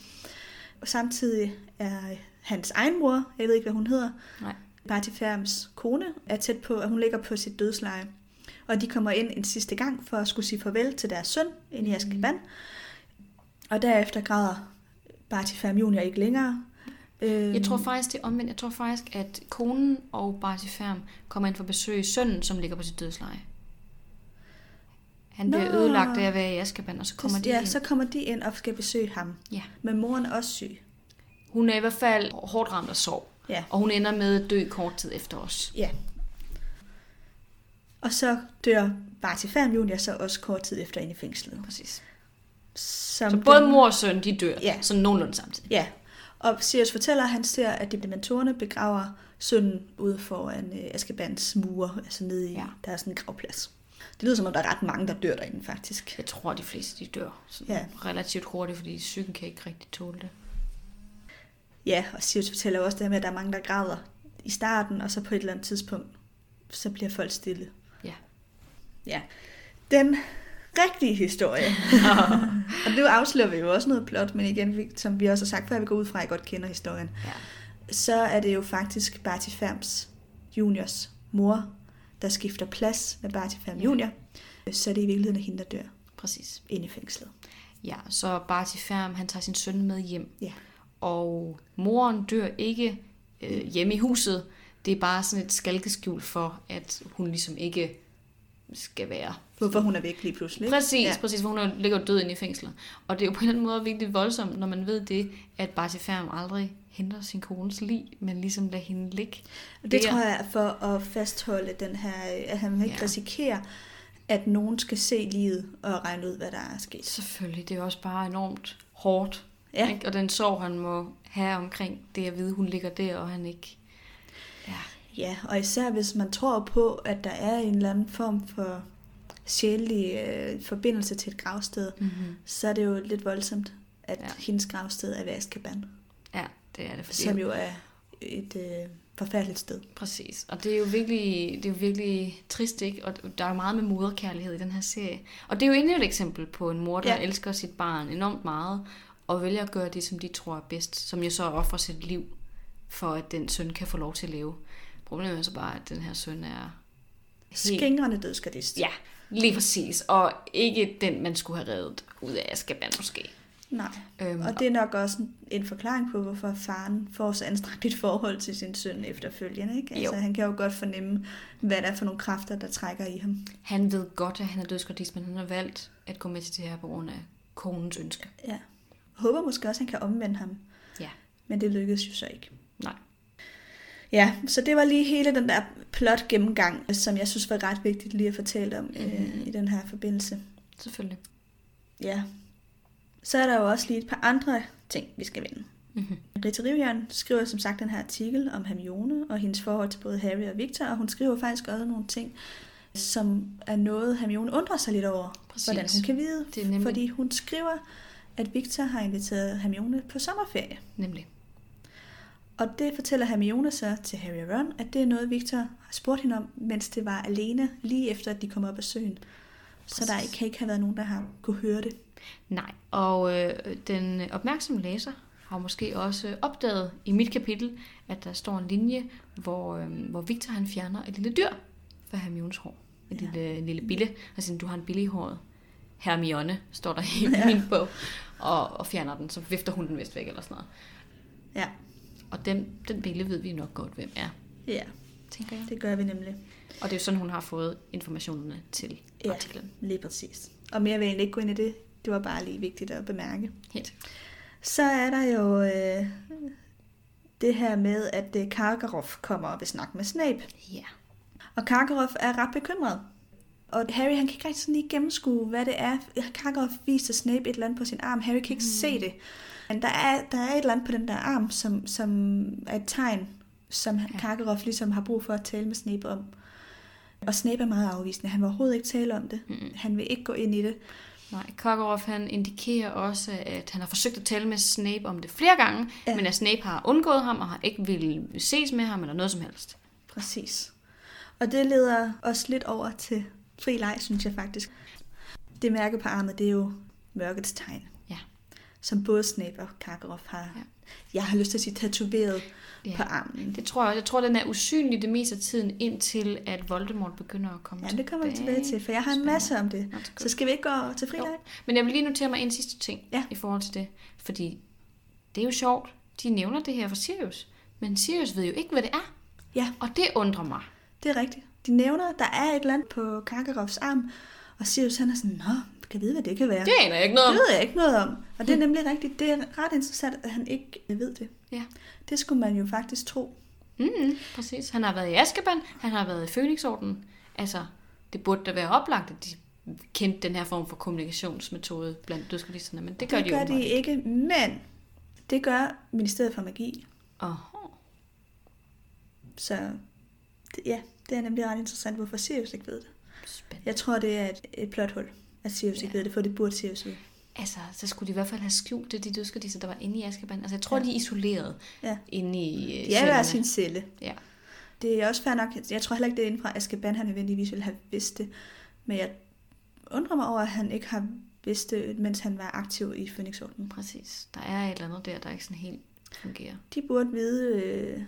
Og samtidig er hans egen mor, jeg ved ikke, hvad hun hedder, Nej. Barty Ferms kone, er tæt på, at hun ligger på sit dødsleje. Og de kommer ind en sidste gang for at skulle sige farvel til deres søn ind i Azkaban. Og derefter græder Barty Fam Jr. ikke længere. Øh, Jeg tror faktisk, det er omvendt. Jeg tror faktisk, at konen og Barty Færm kommer ind for at besøge sønnen, som ligger på sit dødsleje. Han bliver Nå. ødelagt af at være i Azkaban, og så kommer de ja, ind. så kommer de ind og skal besøge ham. Ja. Men moren er også syg. Hun er i hvert fald hårdt ramt af sorg. Ja. Og hun ender med at dø kort tid efter os. Ja. Og så dør Barty Fam Jr. så også kort tid efter ind i fængslet. Præcis. Som Så både den- mor og søn, de dør. Ja. Sådan nogenlunde samtidig. Ja, og Sirius fortæller, at han ser, at dementorerne begraver sønnen ude foran øh, Azkabans mure, altså nede i, ja. Ja. der er sådan en gravplads. Det lyder som om, der er ret mange, der dør derinde, faktisk. Jeg tror, de fleste de dør sådan Ja. relativt hurtigt, fordi psyken kan ikke rigtig tåle det. Ja, og Sirius fortæller også det her med, at der er mange, der græder i starten, og så på et eller andet tidspunkt, så bliver folk stille. Ja. Ja. Den rigtige historie. og nu afslører vi jo også noget plot, men igen, som vi også har sagt før, vi går ud fra, at I godt kender historien. Ja. så er det jo faktisk Barty Ferms juniors mor, der skifter plads med Barty Ferm junior. Så er det i virkeligheden hende, der dør Præcis. inde i fængslet. Ja, så Barty Færm, han tager sin søn med hjem. Ja. Og moren dør ikke øh, hjemme i huset. Det er bare sådan et skalkeskjul for, at hun ligesom ikke skal være. Hvorfor hun er væk lige pludselig. Præcis, Ja. præcis, for hun er- ligger død inde i fængslet. Og det er jo på en eller anden måde virkelig voldsomt, når man ved det, at Barty Færm aldrig henter sin kones lig, men ligesom lader hende ligge. Og det der. tror jeg er for at fastholde den her, at han ikke. Ja. risikerer, at nogen skal se livet og regne ud, hvad der er sket. Selvfølgelig, det er også bare enormt hårdt. Ja. Ikke? Og den sorg, han må have omkring det at vide, hun ligger der, og han ikke... Ja, Ja, og især hvis man tror på, at der er en eller anden form for sjælelig øh, forbindelse til et gravsted, mm-hmm. så er det jo lidt voldsomt, at ja. Hendes gravsted er ved Azkaban, ja det er det. Fordi som jo er et øh, forfærdeligt sted. Præcis. Og det er jo virkelig, det er jo virkelig trist, ikke? Og der er meget med moderkærlighed i den her serie. Og det er jo endnu et eksempel på en mor, der Ja. elsker sit barn enormt meget, og vælger at gøre det, som de tror er bedst, som jo så offrer sit liv, for at den søn kan få lov til at leve. Problemet er så bare, at den her søn er helt... Skingrende dødsgardist. Ja, lige præcis. Og ikke den, man skulle have reddet ud af Azkaban måske. Nej. Øhm, Og det er nok også en- en forklaring på, hvorfor faren får så anstrengt et forhold til sin søn efterfølgende. Ikke? Altså, Jo. han kan jo godt fornemme, hvad der er for nogle kræfter, der trækker i ham. Han ved godt, at han er dødsgardist, men han har valgt at gå med til det her på grund af konens ønske. Ja. Håber måske også, at han kan omvende ham. Ja. Men det lykkedes jo så ikke. Ja, så det var lige hele den der plot gennemgang, som jeg synes var ret vigtigt lige at fortælle om øh, Mhm. i den her forbindelse. Selvfølgelig. Ja. Så er der jo også lige et par andre ting, vi skal vende. Mm-hmm. Rita Rivjern skriver som sagt den her artikel om Hermione og hendes forhold til både Harry og Victor, og hun skriver faktisk også nogle ting, som er noget, Hermione undrer sig lidt over, Præcis. hvordan hun kan vide. Det er nemlig- Fordi hun skriver, at Victor har inviteret Hermione på sommerferie. Nemlig. Og det fortæller Hermione så til Harry og Ron, at det er noget, Victor har spurgt hende om, mens det var alene, lige efter at de kom op af søen. Så der Præcis. kan ikke have været nogen, der har kunne høre det. Nej, og øh, den opmærksomme læser har måske også opdaget i mit kapitel, at der står en linje, hvor, øh, hvor Victor han fjerner et lille dyr fra Hermiones hår. En Ja. lille, en lille bille. Altså, du har en bille i håret. Hermione, står der i ja. min bog. Og, og fjerner den, så vifter hun den vist væk eller sådan noget. Ja, Og den, den bille ved vi nok godt, hvem er, ja tænker jeg. det gør vi nemlig. Og det er jo sådan, hun har fået informationerne til Ja. artiklen. Lige præcis. Og mere vil jeg ikke gå ind i det. Det var bare lige vigtigt at bemærke. Helt. Så er der jo øh, det her med, at øh, Karkaroff kommer og vil snakke med Snape. Ja. Og Karkaroff er ret bekymret. Og Harry han kan ikke rigtig sådan lige gennemskue, hvad det er. Karkaroff viser Snape et eller andet på sin arm. Harry kan ikke mm. se det. Men der er, der er et eller andet på den der arm, som, som er et tegn, som ja. Karkaroff ligesom har brug for at tale med Snape om. Og Snape er meget afvisende. Han vil overhovedet ikke tale om det. Mm. Han vil ikke gå ind i det. Nej, Karkaroff han indikerer også, at han har forsøgt at tale med Snape om det flere gange, ja. men at Snape har undgået ham og har ikke vil ses med ham eller noget som helst. Præcis. Og det leder os lidt over til fri leg, synes jeg faktisk. Det mærke på armet, det er jo mørkets tegn. Som både Snape og Karkaroff har. Ja. Jeg har lyst til at sige tatoveret Ja. på armen. Det tror jeg. Jeg tror, den er usynlig det meste af tiden, indtil at Voldemort begynder at komme Ja, det kommer vi tilbage til, for jeg har en masse om det. Nå, Så skal vi ikke gå til fri Jo. leg? Men jeg vil lige notere mig en sidste ting Ja. i forhold til det. Fordi det er jo sjovt. De nævner det her for Sirius. Men Sirius ved jo ikke, hvad det er. Ja, Og det undrer mig. det er rigtigt. De nævner, at der er et andet på Karkaroffs arm, og Sirius han er sådan, Nå, kan vide, hvad det kan være. Det aner jeg ikke noget Det om. ved jeg ikke noget om. Og det er nemlig rigtigt. Det er ret interessant, at han ikke ved det. Ja. Det skulle man jo faktisk tro. Mm, præcis. Han har været i Azkaban, han har været i Phoenixorden. Altså, det burde da være oplagt, at de kendte den her form for kommunikationsmetode blandt dødskalisterne, men det gør det de gør de ikke, men det gør Ministeriet for Magi. Aha. Så det, ja, det er nemlig ret interessant, hvorfor Sirius ikke ved det. Spændende. Jeg tror, det er et, et plothul, at Sirius ja. ikke ved det, for det burde Sirius vide. Altså, så skulle de i hvert fald have skjult det, de dødskalister, der var inde i Azkaban. Altså, jeg tror, Ja. de er isoleret Ja. inde i øh, De er hver sin celle. Ja. Det er også fair nok. Jeg tror heller ikke, det er inden fra Azkaban, han nødvendigvis ville have vidst det. Men jeg undrer mig over, at han ikke har vidst det, mens han var aktiv i Phoenixorden. Præcis. Der er et eller andet der, der ikke sådan helt fungerer. De burde vide... Øh,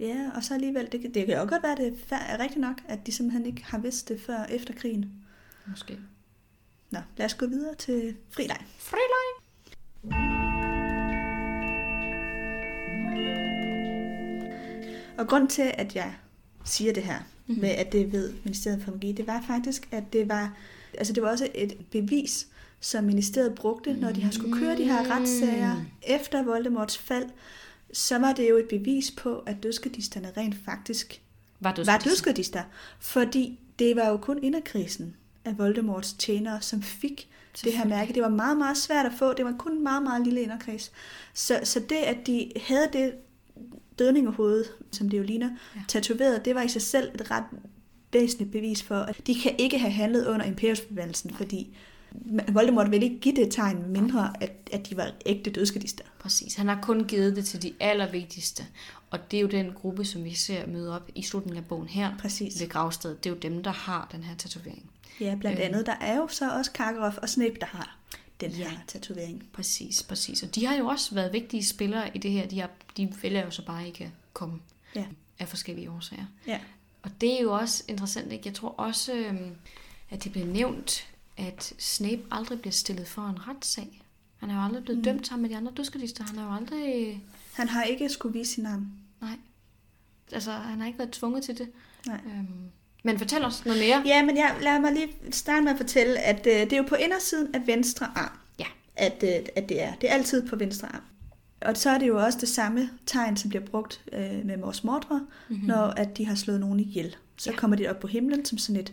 ja, og så alligevel, det, det kan jo godt være, det er, rigtigt nok, at de simpelthen ikke har vidst det før efter krigen. Måske. Nå, lad os gå videre til frileg. Frileg! Og grund til, at jeg siger det her, Mhm. mm-hmm. med at det ved Ministeriet for Magi, det var faktisk, at det var, altså det var også et bevis, som ministeriet brugte, når de har skulle køre de her retssager Mm. efter Voldemorts fald, så var det jo et bevis på, at dødskadisterne rent faktisk Var var dødskalister. dødskadister. Fordi det var jo kun inderkrisen af Voldemorts tjenere, som fik det her mærke. Det var meget, meget svært at få. Det var kun en meget, meget lille inderkreds. Så, så det, at de havde det dødningehoved, som det jo ligner, ja. Tatoveret, det var i sig selv et ret væsentligt bevis for, at de kan ikke have handlet under imperiusforbandelsen, fordi Voldemort ville ikke give det tegn, mindre at, at de var ægte dødskadister. Præcis. Han har kun givet det til de allervigtigste. Og det er jo den gruppe, som vi ser møde op i slutningen af bogen her Præcis. ved gravstedet. Det er jo dem, der har den her tatovering. Ja, blandt Øhm. andet, der er jo så også Karkaroff og Snape, der har den Ja. her tatovering. Præcis, præcis. Og de har jo også været vigtige spillere i det her. De, har, de vælger jo så bare ikke at komme Ja. af forskellige årsager. Ja. Og det er jo også interessant. Ikke? Jeg tror også, øhm, at det bliver nævnt, at Snape aldrig bliver stillet for en retssag. Han er jo aldrig blevet mm. dømt sammen med de andre dødskalister. Han er jo aldrig... Han har ikke skulle vise sin arm. Nej. Altså, han har ikke været tvunget til det. Nej. Øhm, men fortæl os noget mere. Ja, men jeg, lad mig lige starte med at fortælle, at øh, det er jo på indersiden af venstre arm, Ja. at, øh, at det er. Det er altid på venstre arm. Og så er det jo også det samme tegn, som bliver brugt øh, med Mors Mordre, mm-hmm. når at de har slået nogen ihjel. Så Ja. kommer de op på himlen som sådan et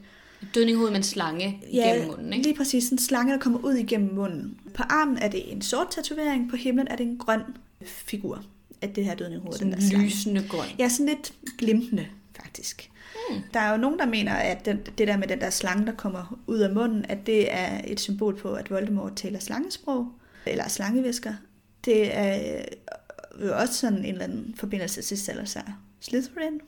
Dødninghoved med en slange ja, gennem munden, ikke? lige præcis en slange, der kommer ud igennem munden. På armen er det en sort tatovering, på himlen er det en grøn figur af det her dødninghoved. den der Sådan slange. lysende grøn. Ja, sådan lidt glimtende, faktisk. Hmm. Der er jo nogen, der mener, at den, det der med den der slange, der kommer ud af munden, at det er et symbol på, at Voldemort taler slangesprog, eller slangevisker. Det er jo også sådan en eller anden forbindelse til Salazar Slytherin.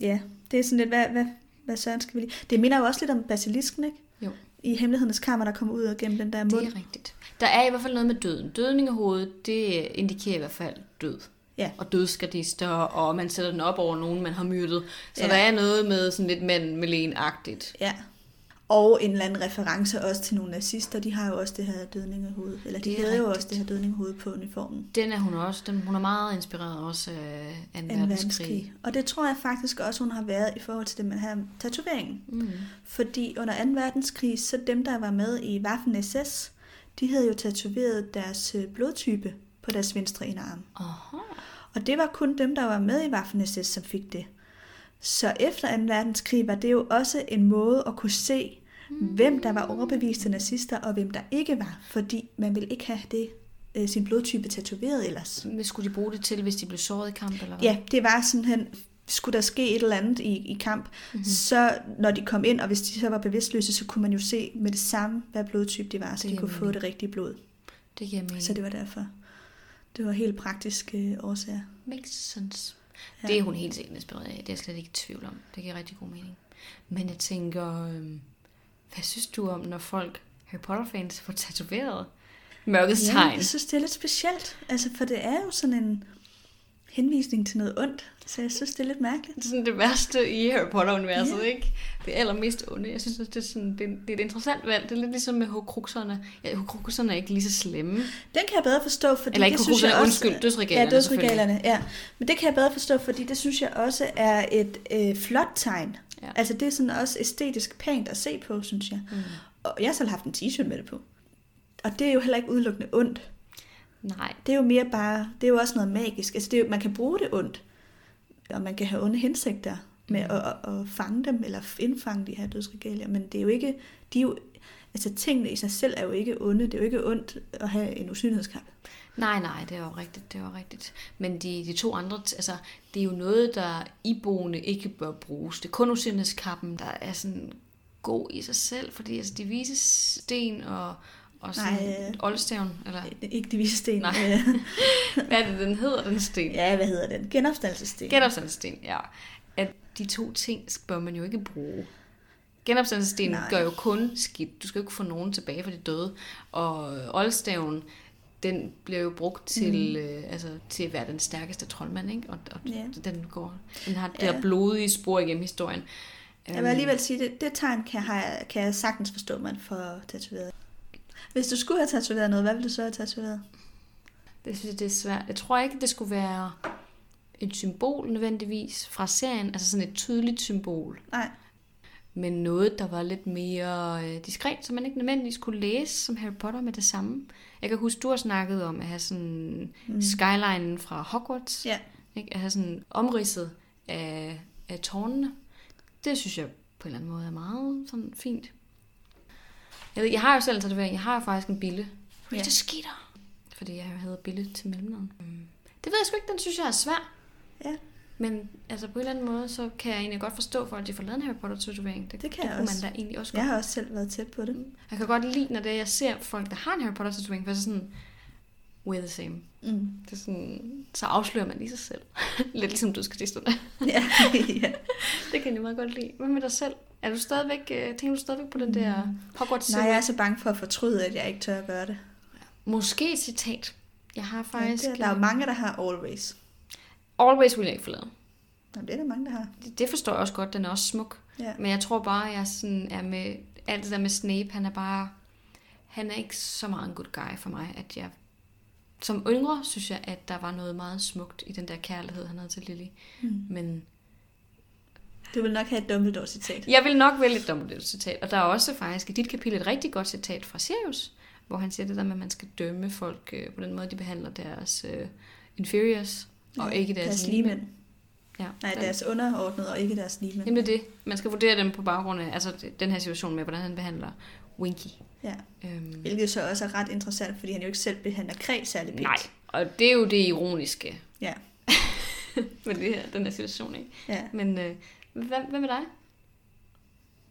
Ja, det er sådan lidt, hvad, hvad, hvad søren skal vi lige... Det minder jo også lidt om basilisken, ikke? Jo. I hemmelighedernes kammer, der kommer ud gennem den der Det mund. er rigtigt. Der er i hvert fald noget med døden. Dødningehovedet, det indikerer i hvert fald død. Ja. Og dødsgardister, og man sætter den op over nogen, man har myrdet. Så Ja. der er noget med sådan lidt mand med agtigt Ja. Og en eller anden reference også til nogle nazister. De har jo også det her dødningehoved. Eller de havde jo også det her dødningehoved på uniformen. Den er hun også. Den, hun er meget inspireret også af 2. En verdenskrig. verdenskrig. Og det tror jeg faktisk også, hun har været i forhold til det med her tatoveringen. Mm. Fordi under 2. verdenskrig, så dem, der var med i Waffen SS, de havde jo tatoveret deres øh, blodtype på deres venstre inderarm. Aha. Og det var kun dem, der var med i Waffen SS, som fik det. Så efter 2. verdenskrig var det jo også en måde at kunne se, hvem der var overbeviste nazister, og hvem der ikke var. Fordi man ville ikke have det, øh, sin blodtype tatoveret ellers. Hvad skulle de bruge det til, hvis de blev såret i kamp? Eller hvad? Ja, det var simpelthen, skulle der ske et eller andet i, i kamp, Mhm. mm-hmm. så når de kom ind, og hvis de så var bevidstløse, så kunne man jo se med det samme, hvad blodtype de var, så Det de kunne få mening. det rigtige blod. Det giver mening. Så det var derfor. Det var helt praktiske øh, årsager. Makes sense. Ja. Ja. Det er hun helt sikkert inspireret af. Det er jeg slet ikke i tvivl om. Det giver rigtig god mening. Men jeg tænker, øhm, hvad synes du om, når folk, Harry Potter-fans, får tatoveret mørkets Ja, tegn? jeg synes, det er lidt specielt. Altså, for det er jo sådan en henvisning til noget ondt. Så jeg synes, det er lidt mærkeligt. Det er sådan det værste i Harry Potter-universet, Ja. ikke? Det allermest onde. Jeg synes, det er, sådan, det, er, det er et interessant valg. Det er lidt ligesom med Horcruxerne. Ja, Horcruxerne er ikke lige så slemme. Den kan jeg bedre forstå, fordi Eller ikke det synes jeg også... undskyld, dødsregalerne Ja, dødsregalerne, ja. Men det kan jeg bedre forstå, fordi det synes jeg også er et øh, flot tegn. Ja. Altså, det er sådan også æstetisk pænt at se på, synes jeg. Mm. Og jeg har selv haft en t-shirt med det på. Og det er jo heller ikke udelukkende ondt. Nej, Det er jo mere bare, det er jo også noget magisk. Altså, det er jo, man kan bruge det ondt. Og man kan have onde hensigter med Mm. at, at, at fange dem, eller indfange de her dødsregalier. Men det er jo ikke, de er jo, altså tingene i sig selv er jo ikke onde. Det er jo ikke ondt at have en usynlighedskamp. Nej, nej, det er jo rigtigt, det er jo rigtigt. Men de, de to andre, altså, det er jo noget, der iboende ikke bør bruges. Det er kun usynlighedskappen, der er sådan god i sig selv, fordi altså, de vise sten og, og sådan Nej, øh. oldstaven, eller Ikke de vise sten. Nej. øh, hvad er det, den hedder, den sten? ja, hvad hedder den? Genopstandelsessten. Genopstandelsesten, ja. At de to ting bør man jo ikke bruge. Genopstandelsesten gør jo kun skidt. Du skal jo ikke få nogen tilbage for de døde. Og oldstaven, den bliver jo brugt til, mm. øh, altså, til at være den stærkeste troldmand, ikke? Og, og Ja. den, går, den har det der blodige spor igennem historien. Jeg vil alligevel sige, det, det tegn kan, kan jeg sagtens forstå, man får tatoveret. Hvis du skulle have tatoveret noget, hvad ville du så have tatoveret? Det synes jeg, det er svært. Jeg tror ikke, det skulle være et symbol nødvendigvis fra serien, altså sådan et tydeligt symbol. Nej. men noget, der var lidt mere øh, diskret, så man ikke nødvendigvis kunne læse som Harry Potter med det samme. Jeg kan huske, du har snakket om at have sådan mm. skylinen fra Hogwarts, Ja. ikke? at have sådan omridset af, af tårnene. Det synes jeg på en eller anden måde er meget sådan fint. Jeg, ved, jeg har jo selv en tatovering. Jeg har jo faktisk en bille. Ja. Ja. Det skitter. Fordi jeg hedder Bille til mellemnavn. Mm. Det ved jeg sgu ikke, den synes jeg er svær. Ja. Men altså på en eller anden måde, så kan jeg egentlig godt forstå folk, at de får lavet en Harry Potter-tatovering. Det, Det kan det jeg også. man da egentlig også godt. Jeg har også selv været tæt på det. Jeg kan godt lide, når det jeg ser folk, der har en Harry Potter-tatovering, for så sådan, we're the same. Mm. Det er sådan, så afslører man lige sig selv. Lidt ligesom dødskartisterne. Ja. ja. det kan jeg meget godt lide. Hvad med dig selv? Er du stadigvæk, øh, tænker du stadigvæk på den der Hogwarts Nej, jeg er så bange for at fortryde, at jeg ikke tør at gøre det. Måske et citat. Jeg har Ja, faktisk... det, der er jo øh, mange, der har always. Always will jeg ikke lavet. Jamen, det er der mange, der har. Det, det forstår jeg også godt, den er også smuk. Ja. Men jeg tror bare, jeg sådan er med... Alt det der med Snape, han er bare... Han er ikke så meget en good guy for mig, at jeg... Som yngre synes jeg, at der var noget meget smukt i den der kærlighed, han havde til Lily. Mm. Men Du vil nok have et Dumbledore-citat. jeg vil nok vælge et Dumbledore citat. Og der er også faktisk i dit kapitel et rigtig godt citat fra Sirius. hvor han siger det der med, at man skal dømme folk øh, på den måde, de behandler deres øh, inferiors, og Ja, ikke deres, deres ligemænd. Ja, Nej, deres underordnede og ikke deres ligemænd. Jamen det er det. Man skal vurdere dem på baggrund af altså, den her situation med, hvordan han behandler Winky. Ja. Øhm, Hvilket så også er ret interessant, fordi han jo ikke selv behandler Kræ særlig pænt. nej, og det er jo det ironiske Ja, med det her, den her situation. Ikke? ja. Men øh, hvad, hvad med dig?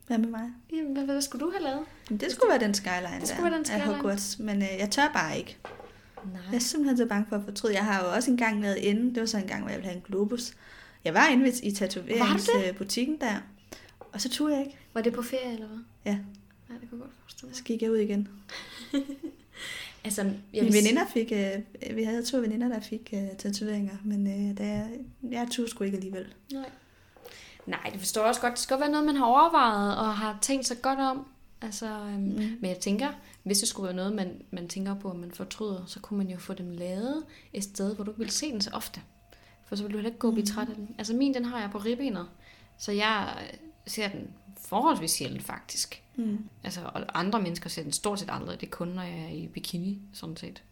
Hvad med mig? Jamen, hvad, hvad skulle du have lavet? Men det skulle være den skyline Det der skulle være den af skyline. Hogwarts, men øh, jeg tør bare ikke. Nej. Jeg er simpelthen så bange for at fortryde. Jeg har jo også engang været inde, det var så en gang, hvor jeg ville have en globus. Jeg var inde i tatoveringsbutikken der, og så turde jeg ikke. Var det på ferie, eller hvad? Ja, Nej, det kunne jeg godt forestille mig. så gik jeg ud igen. Altså, jeg Mine vil veninder fik, øh, vi havde to veninder, der fik øh, tatoveringer, men øh, der, jeg turde sgu ikke alligevel. Nej. Nej, det forstår jeg også godt. Det skal være noget, man har overvejet og har tænkt sig godt om. Altså, øhm, mm. Men jeg tænker, hvis det skulle være noget, man, man tænker på, at man fortryder, så kunne man jo få dem lavet et sted, hvor du ikke vil se den så ofte. For så vil du heller ikke gå og blive træt af den. Altså min, den har jeg på ribbenet. Så jeg øh, ser den forholdsvis sjældent faktisk. Mm. Altså, og andre mennesker ser den stort set aldrig. Det er kun, når jeg er i bikini, sådan set.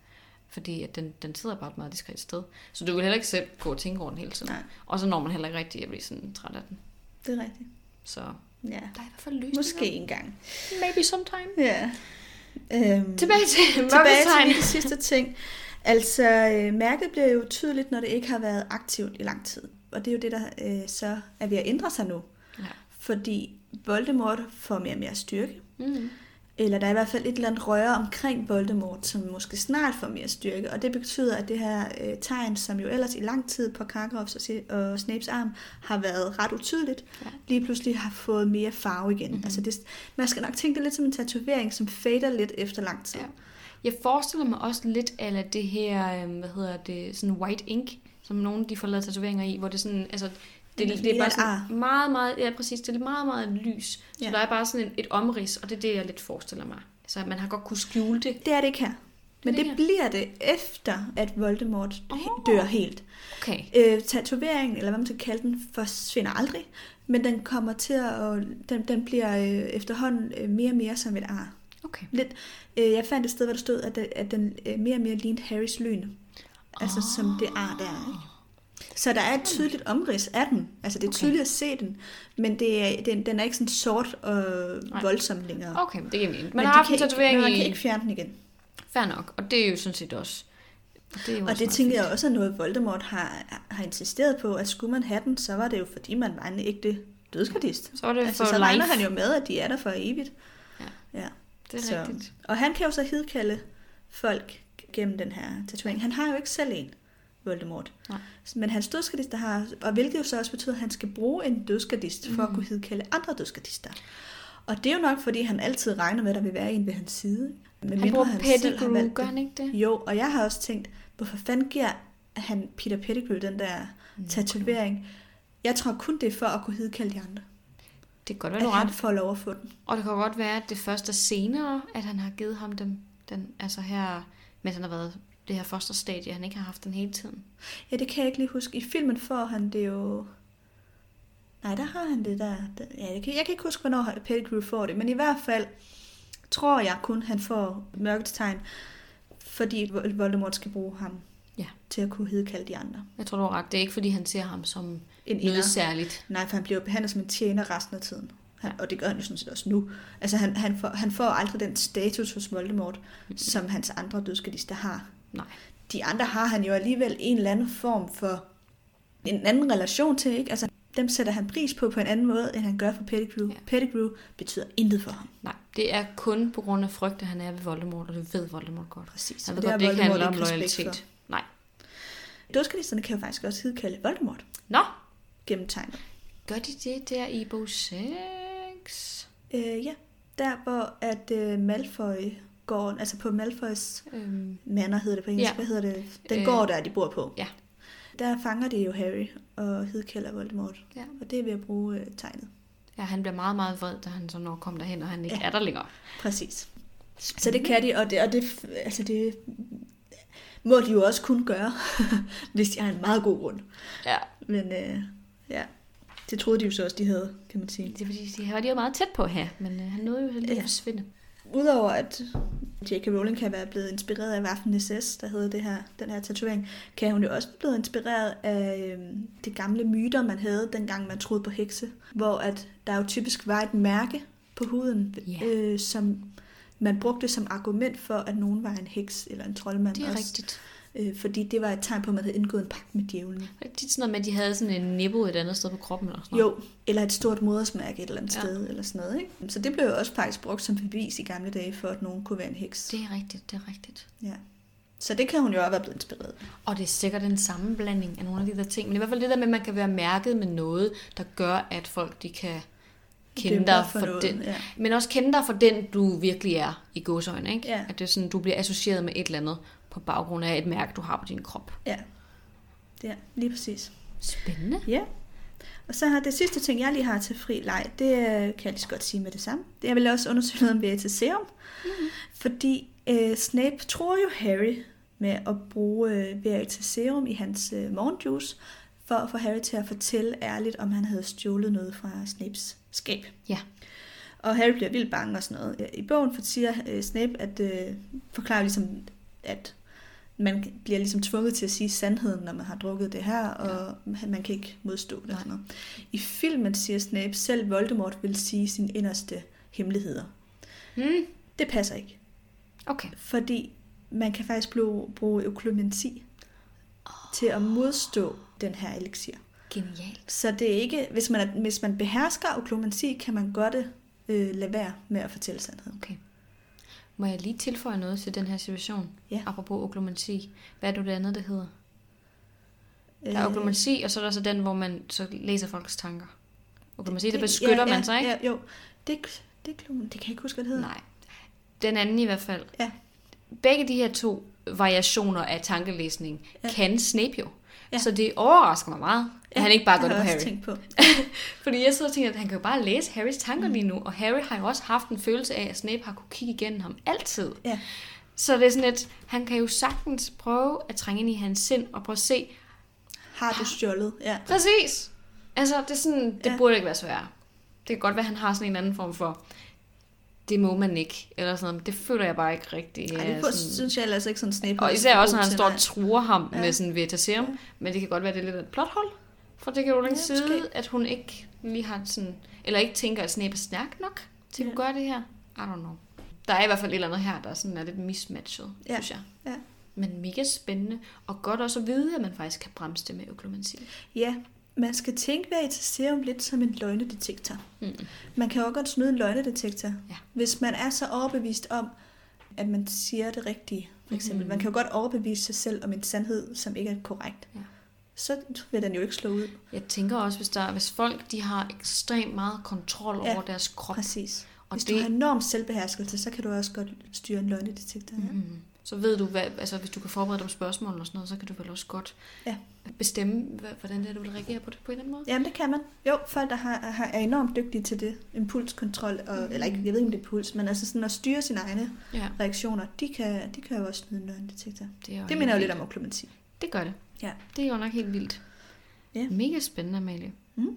Fordi at den, den sidder bare et meget diskret sted. Så du vil heller ikke selv gå og tænke over den hele tiden. Nej. Og så når man heller ikke rigtig at blive sådan træt af den. Det er rigtigt. Så Ja, der er i hvert fald løsninger. måske engang. Maybe sometime. Ja. Øhm, Tilbage til tilbage til de sidste ting. Altså, øh, mærket bliver jo tydeligt, når det ikke har været aktivt i lang tid. Og det er jo det, der øh, så er ved at ændre sig nu. Ja. Fordi Voldemort får mere og mere styrke. Mm. Eller der er i hvert fald et eller andet røre omkring Voldemort, som måske snart får mere styrke. Og det betyder, at det her øh, tegn, som jo ellers i lang tid på Karkaroffs og, og Snapes arm har været ret utydeligt, Ja. lige pludselig har fået mere farve igen. Mhm. Mm-hmm. Altså det, man skal nok tænke det lidt som en tatovering, som fader lidt efter lang tid. Ja. Jeg forestiller mig også lidt af det her, øhm, hvad hedder det, sådan white ink, som nogle de får lavet tatoveringer i, hvor det sådan, altså, det, Det er det, er bare sådan meget, meget, ja præcis, det er meget, meget lys. Så Ja. der er bare sådan et, et omrids, og det er det, jeg lidt forestiller mig. Så man har godt kunne skjule det. Det er det ikke her. Men det det, bliver det efter, at Voldemort oh. dør helt. Okay. Øh, tatoveringen, eller hvad man skal kalde den, forsvinder aldrig. Men den kommer til at... Den, den bliver øh, efterhånden øh, mere og mere som et ar. Okay. Lidt, øh, jeg fandt et sted, hvor der stod, at, den- at den øh, mere og mere lignede Harrys lyn. Altså oh. som det ar der er. Ikke? Så der er et tydeligt omrids af den. Altså det er Okay. tydeligt at se den. Men det er, den, den er ikke sådan sort og Nej. voldsom længere. Okay, det giver mening. Man Men har haft en ikke- tatovering men man i... kan ikke fjerne den igen. Fair nok, og det er jo sådan set også... Og det, er jo Og det tænker fint. jeg også er noget, Voldemort har, har insisteret på, at skulle man have den, så var det jo fordi, man var en ægte dødskardist. Så er det Altså, for så life. regner han jo med, at de er der for evigt. Ja. ja. Det er så. rigtigt. Og han kan jo så hidkalde folk gennem den her tatovering. Han har jo ikke selv en, Voldemort. Nej. Men hans dødskardist har, og hvilket jo så også betyder, at han skal bruge en dødskardist for Mhm. at kunne hidkalde andre dødskardister. Og det er jo nok, fordi han altid regner med, at der vil være en ved hans side. Men Han bruger Pettigrew, gør han ikke det? Jo, og jeg har også tænkt, hvorfor fanden giver han Peter Pettigrew den der Mm, tatovering? Jeg tror kun, det er for at kunne hidkalde de andre. Det kan godt være, At du han ret. får lov at få den. Og det kan godt være, at det først er senere, at han har givet ham dem. Den, altså her, mens han har været det her fosterstadie, han ikke har haft den hele tiden. Ja, det kan jeg ikke lige huske. I filmen får han det jo... Nej, der har han det der. Ja, jeg, kan, jeg kan ikke huske, hvornår Pettigrew får det, men i hvert fald tror jeg kun, han får mørkets tegn, fordi Vol- Voldemort skal bruge ham Ja. til at kunne hidkalde de andre. Jeg tror, du har ret. Det er ikke, fordi han ser ham som En noget særligt. Nej, for han bliver behandlet som en tjener resten af tiden. Han, Ja. Og det gør han jo sådan set også nu. Altså, han, han, får, han får aldrig den status hos Voldemort, som hans andre dødskadister har. Nej. De andre har han jo alligevel en eller anden form for en anden relation til, ikke? Altså, dem sætter han pris på på en anden måde, end han gør for Pettigrew. Ja. Pettigrew betyder intet for ham. Nej, det er kun på grund af frygt, at han er ved Voldemort, og det ved Voldemort godt. Præcis. Han ved har godt, det ikke handler om loyalitet. Nej. For. Dødskadisterne kan jo faktisk også hidkalde Voldemort Nå, gennem tegnet. gør de det der i bog 6? Øh, ja, der hvor at øh, Malfoy går, altså på Malfoys Øhm, Manor hedder det på engelsk. Ja. Hvad hedder det? Den Øh, gård, der de bor på. ja. Der fanger de jo Harry og hidkalder Voldemort. Ja. Og det er ved at bruge øh, tegnet. ja, han bliver meget, meget vred, da han så når kommer derhen, og han ikke ja. Er der længere. Præcis. Så det kan de, og det, og det, altså det må de jo også kunne gøre, hvis de har en meget god grund. Ja. Men øh, ja, det troede de jo så også, de havde, kan man sige. Det er fordi, de var de jo meget tæt på her, men øh, han nåede jo heldigvis Ja. at forsvinde. Udover at J.K. Rowling kan være blevet inspireret af Waffen SS, der hedder det her, den her tatovering, kan hun jo også blive inspireret af øhm, de gamle myter, man havde, dengang man troede på hekse, hvor at der jo typisk var et mærke på huden, Ja. øh, som man brugte som argument for, at nogen var en heks eller en troldmand Det er også. rigtigt. Øh, fordi det var et tegn på, at man havde indgået en pagt med djævlen. Det er tit sådan noget med, at de havde sådan en nipple et andet sted på kroppen. Eller sådan noget. Jo, eller et stort modersmærke et eller andet Ja. sted, eller sådan noget. Ikke? Så det blev jo også faktisk brugt som bevis i gamle dage, for at nogen kunne være en heks. Det er rigtigt, det er rigtigt. Ja. Så det kan hun jo også være blevet inspireret. Og det er sikkert en sammenblanding af nogle af de der ting. Men i hvert fald det der med, at man kan være mærket med noget, der gør, at folk de kan kende Dømme dig dig for, for noget, den. ja. Men også kende dig for den, du virkelig er i godsøjne. Ikke? Ja. At det er sådan, du bliver associeret med et eller andet på baggrund af et mærke, du har på din krop. Ja, ja lige præcis. Spændende. Ja. Og så har det sidste ting, jeg lige har til fri leg, det øh, kan jeg lige så godt sige med det samme. Det er vel også undersøge noget om Veritaserum. Mm-hmm. Fordi øh, Snape tror jo Harry med at bruge øh, Veritaserum i hans øh, morgenjuice, for at få Harry til at fortælle ærligt, om han havde stjålet noget fra Snapes skab. Ja. Og Harry bliver vildt bange og sådan noget. I bogen siger øh, Snape, at øh, forklarer ligesom, at man bliver ligesom tvunget til at sige sandheden, når man har drukket det her, og ja. man kan ikke modstå det. noget. I filmen siger Snape, selv Voldemort vil sige sine inderste hemmeligheder. Hmm. Det passer ikke, Okay. fordi man kan faktisk bruge, bruge oh. til at modstå den her elixir. Genialt. Så det er ikke, hvis man, er, hvis man behersker øklomanti, kan man godt øh, lade være med at fortælle sandheden. Okay. Må jeg lige tilføje noget til den her situation? Ja. Apropos oklomanti. Hvad er det, det andet, det hedder? Der er Øh, oklomanti, og så er der så den, hvor man så læser folks tanker. Oklomanti, der det- beskytter ja, ja, man sig, ikke? Ja, jo, det, det, det kan jeg ikke huske, hvad det hedder. Nej. Den anden i hvert fald. Ja. Begge de her to variationer af tankelæsning ja. kan Snape jo. Ja. Så det overrasker mig meget, at Ja, han ikke bare har det på Harry. tænkt på. Fordi jeg sidder og tænker, at han kan jo bare læse Harrys tanker Mm. lige nu, og Harry har jo også haft en følelse af, at Snape har kunne kigge igennem ham altid. Ja. Så det er sådan et, han kan jo sagtens prøve at trænge ind i hans sind og prøve at se, Har du stjålet? Ja. præcis, altså det er sådan, det ja. burde ikke være svært. Det kan godt være, at han har sådan en anden form for, det må man ikke, eller sådan noget. Det føler jeg bare ikke rigtig. Ej, det på, sådan- synes jeg ellers ikke sådan Snape. Og især så også, når han står og truer ham Ja. med sådan Veritaserum. Ja. Men det kan godt være, det er lidt et plothul fra J.K. Rowlings Ja, side, måske. at hun ikke lige har sådan... Eller ikke tænker, at Snape er stærk nok til at Ja. kunne gøre det her. I don't know. Der er i hvert fald et eller andet her, der sådan er lidt mismatchet, Ja. synes jeg. Ja. Men mega spændende. Og godt også at vide, at man faktisk kan bremse det med øklomanti. Ja, man skal tænke Veritaserum lidt som en løgnedetektor. Mm. Man kan også godt snyde en løgnedetektor, Ja. hvis man er så overbevist om, at man siger det rigtige. For eksempel. Mhm. Man kan jo godt overbevise sig selv om en sandhed, som ikke er korrekt. Ja. Så vil den jo ikke slå ud. Jeg tænker også, hvis, der, hvis folk de har ekstremt meget kontrol Ja, over deres krop, Præcis. og Hvis det, du har enorm selvbeherskelse, så kan du også godt styre en løgnedetektor. Ja. Mm. Så ved du, hvad, altså hvis du kan forberede dig på spørgsmål og sådan noget, så kan du vel også godt Ja. bestemme, hvordan det er, du vil reagere på det på en eller anden måde. Jamen, det kan man. Jo, folk, der har, har, er enormt dygtige til det. Impulskontrol, og, Mm. eller ikke, jeg ved ikke, om det er puls, men altså sådan at styre sine egne Ja, reaktioner, de kan, de kan jo også snyde en løgnedetektor. det, er Det minder jo lidt om oklumati. Det gør det. Ja. Det er jo nok helt vildt. Ja. Mega spændende, Amalie. Mm.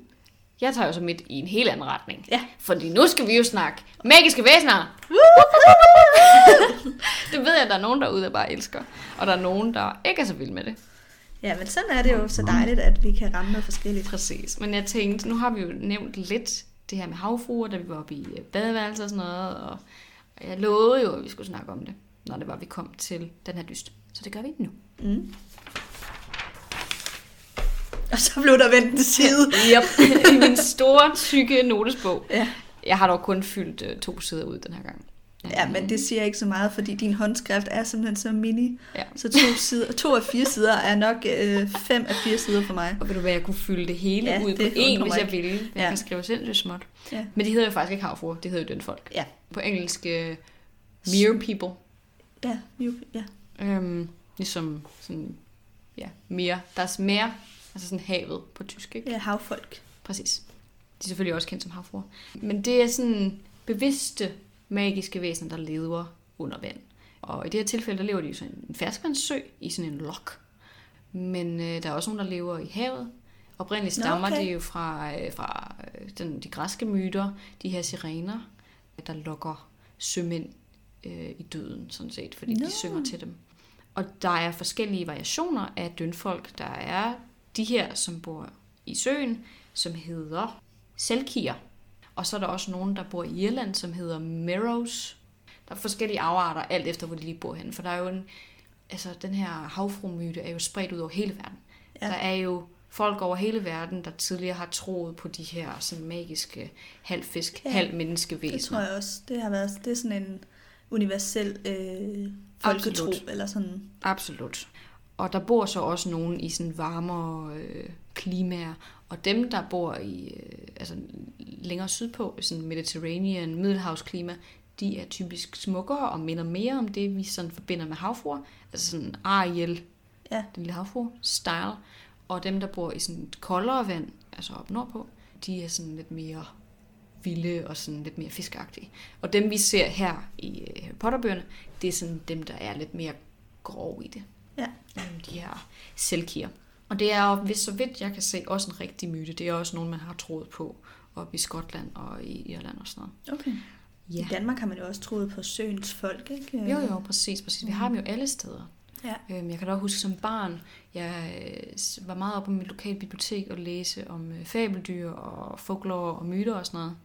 Jeg tager jo så midt i en helt anden retning. Ja. Fordi nu skal vi jo snakke magiske væsener. det ved jeg, at der er nogen derude, der bare elsker. Og der er nogen, der ikke er så vild med det. Ja, men sådan er det jo så dejligt, at vi kan ramme noget forskelligt. Præcis. Men jeg tænkte, nu har vi jo nævnt lidt det her med havfruer, da vi var oppe i øh, badeværelset og sådan noget. Og og jeg lovede jo, at vi skulle snakke om det, når det var, vi kom til den her dyst. Så det gør vi nu. Mm. Og så blev der vendt til side. Yep. I min store, tykke notesbog. Ja. Jeg har dog kun fyldt øh, to sider ud den her gang. ja, men det siger ikke så meget, fordi din håndskrift er simpelthen så mini. Ja. Så to, sider, to af fire sider er nok øh, fem af fire sider for mig. Og ved du hvad, jeg kunne fylde det hele Ja, ud på det én, undrer hvis jeg ville. Jeg Ja. kan skrive sindssygt småt. Ja. Men de hedder jo faktisk ikke havfruer, det hedder jo den folk. Ja. På engelsk, uh, mere people. Ja, jo, ja. Øhm, ligesom sådan, ja, mere. Der er mere, altså sådan havet på tysk, ikke? ja havfolk. Præcis. De er selvfølgelig også kendt som havfruer. Men det er sådan bevidste magiske væsener, der lever under vand. Og i det her tilfælde, der lever de i sådan en ferskvandssø, i sådan en lok. Men øh, der er også nogen, der lever i havet. Oprindeligt stammer okay. de jo fra, øh, fra øh, den, de græske myter, de her sirener, der lokker sømænd øh, i døden, sådan set, fordi Nå. de synger til dem. Og der er forskellige variationer af dønfolk. Der er de her, som bor i søen, som hedder selkier. Og så er der også nogen, der bor i Irland, som hedder Merrows. Der er forskellige afarter, alt efter hvor de lige bor henne. For der er jo en, altså den her havfrumyte er jo spredt ud over hele verden. Ja. Der er jo folk over hele verden, der tidligere har troet på de her sådan magiske halvfisk, Ja, halv Det tror jeg også. Det har været det er sådan en universel øh, folketro, Absolut. eller sådan. Absolut. Og der bor så også nogen i sådan varmere øh, klimaer, og dem, der bor i øh, altså længere sydpå, i sådan Mediterranean, Middelhavsklima, de er typisk smukkere og minder mere om det, vi sådan forbinder med havfruer. Altså sådan Ariel, Ja. den lille havfrue, style. Og dem, der bor i sådan et koldere vand, altså op nordpå, de er sådan lidt mere vilde og sådan lidt mere fiskagtige. Og dem, vi ser her i øh, Harry Potter-bøgerne, det er sådan dem, der er lidt mere grov i det. Ja. Øhm, De her selkier. Og det er, hvis så vidt jeg kan se, også en rigtig myte. Det er også nogen, man har troet på op i Skotland og i Irland og sådan noget. Okay. Ja. I Danmark har man jo også troet på søens folk, ikke? Jo, jo, præcis, præcis. Vi har dem jo alle steder. Ja. Øhm, Jeg kan da huske som barn, jeg øh, var meget oppe på mit lokale bibliotek og læse om øh, fabeldyr og folklore og myter og sådan noget.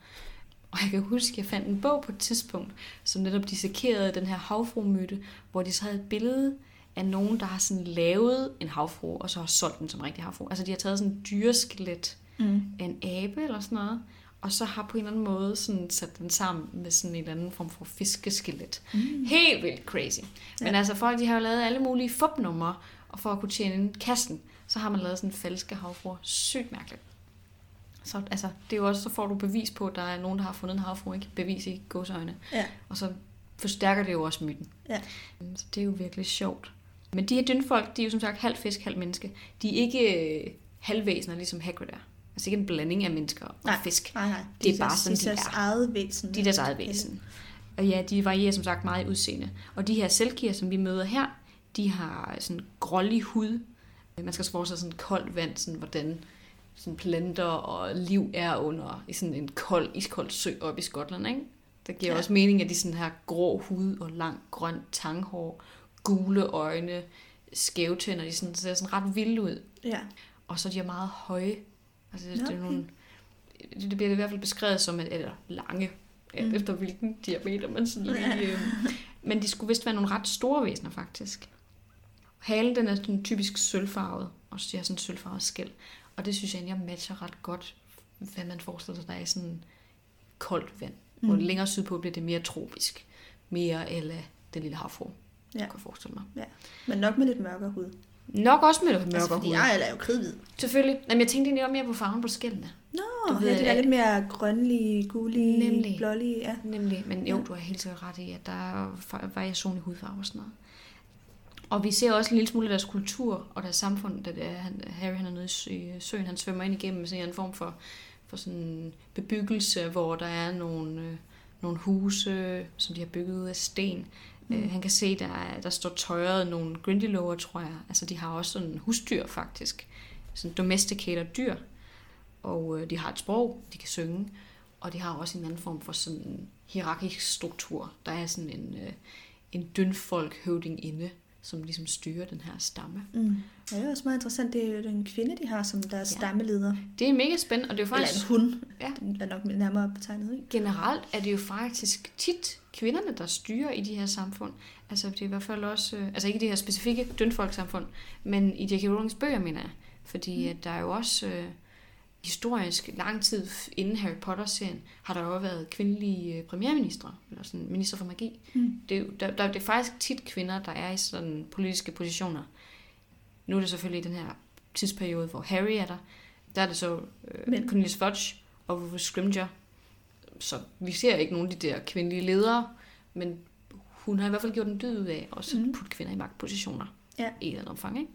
Og jeg kan huske, at jeg fandt en bog på et tidspunkt, som netop dissekerede den her havfru-myte, hvor de så havde et billede af nogen, der har sådan lavet en havfru, og så har solgt den som rigtig havfru. Altså de har taget sådan en dyreskelet Mm. af en abe eller sådan noget, og så har på en eller anden måde sådan sat den sammen med sådan en eller anden form for fiskeskelet. Mm. Helt vildt crazy. Men Ja. altså folk, de har jo lavet alle mulige fupnumre, og for at kunne tjene kassen, så har man lavet sådan en falske havfruer. Sygt mærkeligt. Så, altså, det er jo også, så får du bevis på, at der er nogen, der har fundet en havfru, ikke? Bevis i godsøjne. Ja. Og så forstærker det jo også myten. Ja. Så det er jo virkelig sjovt. Men de her dynfolk, de er jo som sagt halv fisk, halv menneske. De er ikke øh, halvvæsener, ligesom Hagrid er. Altså ikke en blanding af mennesker og Nej. fisk. Nej, nej. Det er bare sådan, de de er deres er. eget væsen. De er deres eget væsen. Og ja, de varierer som sagt meget i udseende. Og de her selkier, som vi møder her, de har sådan grålig hud. Man skal forestille sig sådan koldt vand, sådan hvordan sådan planter og liv er under i sådan en kold, iskold sø op i Skotland, ikke? Det giver Ja. ja. også mening, at de sådan her grå hud og lang grøn tanghår, gule øjne, skæve tænder, de sådan, ser sådan ret vilde ud. Ja. Og så de er meget høje. Altså, det, Nå, det, er nogle, det bliver i hvert fald beskrevet som, at, eller lange, Mm. mm. efter hvilken diameter man sådan lige... Ja. Øh, men de skulle vist være nogle ret store væsener, faktisk. Halen, den er sådan typisk sølvfarvet, og så de har sådan en sølvfarvet skæld. Og det synes jeg egentlig matcher ret godt, hvad man forestiller sig, der er i sådan koldt vand. Mm. Og længere sydpå bliver det mere tropisk. Mere eller den lille havfru, Ja. ja. kan jeg forestille mig. Men nok med lidt mørkere hud. Nok også med mørkere altså, fordi hud. jeg er jo kridhvid. Selvfølgelig. Jamen, jeg tænkte egentlig også mere på farven på skældene. Nå, Du ja, ved, det er lidt mere grønlige, gulige, Nemlig. blålige. Ja. Nemlig, men jo, Ja. du har helt sikkert ret i, at der er variation i hudfarve og sådan noget. Og vi ser også en lille smule deres kultur og deres samfund, da det er, han, Harry han er nede i sø- i søen, han svømmer ind igennem sådan en form for, for sådan bebyggelse, hvor der er nogle, øh, nogle huse, som de har bygget ud af sten. Mm. Øh, han kan se, der, er- der står tøjet nogle grindelover, tror jeg. Altså, de har også sådan husdyr, faktisk. Sådan domesticated dyr. Og øh, de har et sprog, de kan synge. Og de har også en anden form for sådan hierarkisk struktur. Der er sådan en, øh, en dønfolk høvding inde, som ligesom styrer den her stamme. Mm. Ja, det er også meget interessant. Det er jo en kvinde, de har som deres Ja. stammeleder. Det er mega spændende, og det er jo Eller faktisk... en hund. Ja. Den er nok nærmere betegnet, ikke? Generelt er det jo faktisk tit kvinderne, der styrer i de her samfund. Altså det er i hvert fald også, øh, altså ikke det her specifikke dønfolksamfund, men i J.K. Rowlings bøger, mener jeg. Fordi Mm. mm. der er jo også øh, historisk lang tid inden Harry Potter-serien, har der jo været kvindelige øh, premierministre, eller sådan minister for magi. Mm. Det, er jo- der, der, det er faktisk tit kvinder, der er i sådan politiske positioner. Nu er det selvfølgelig i den her tidsperiode, hvor Harry er der. Der er det så øh, Men- Cornelius Fudge og Rufus Scrimgeour. Så vi ser ikke nogen af de der kvindelige ledere, men hun har i hvert fald gjort en dyd ud af også at Mhm. putte kvinder i magtpositioner Ja. i et eller andet omfang. Ikke?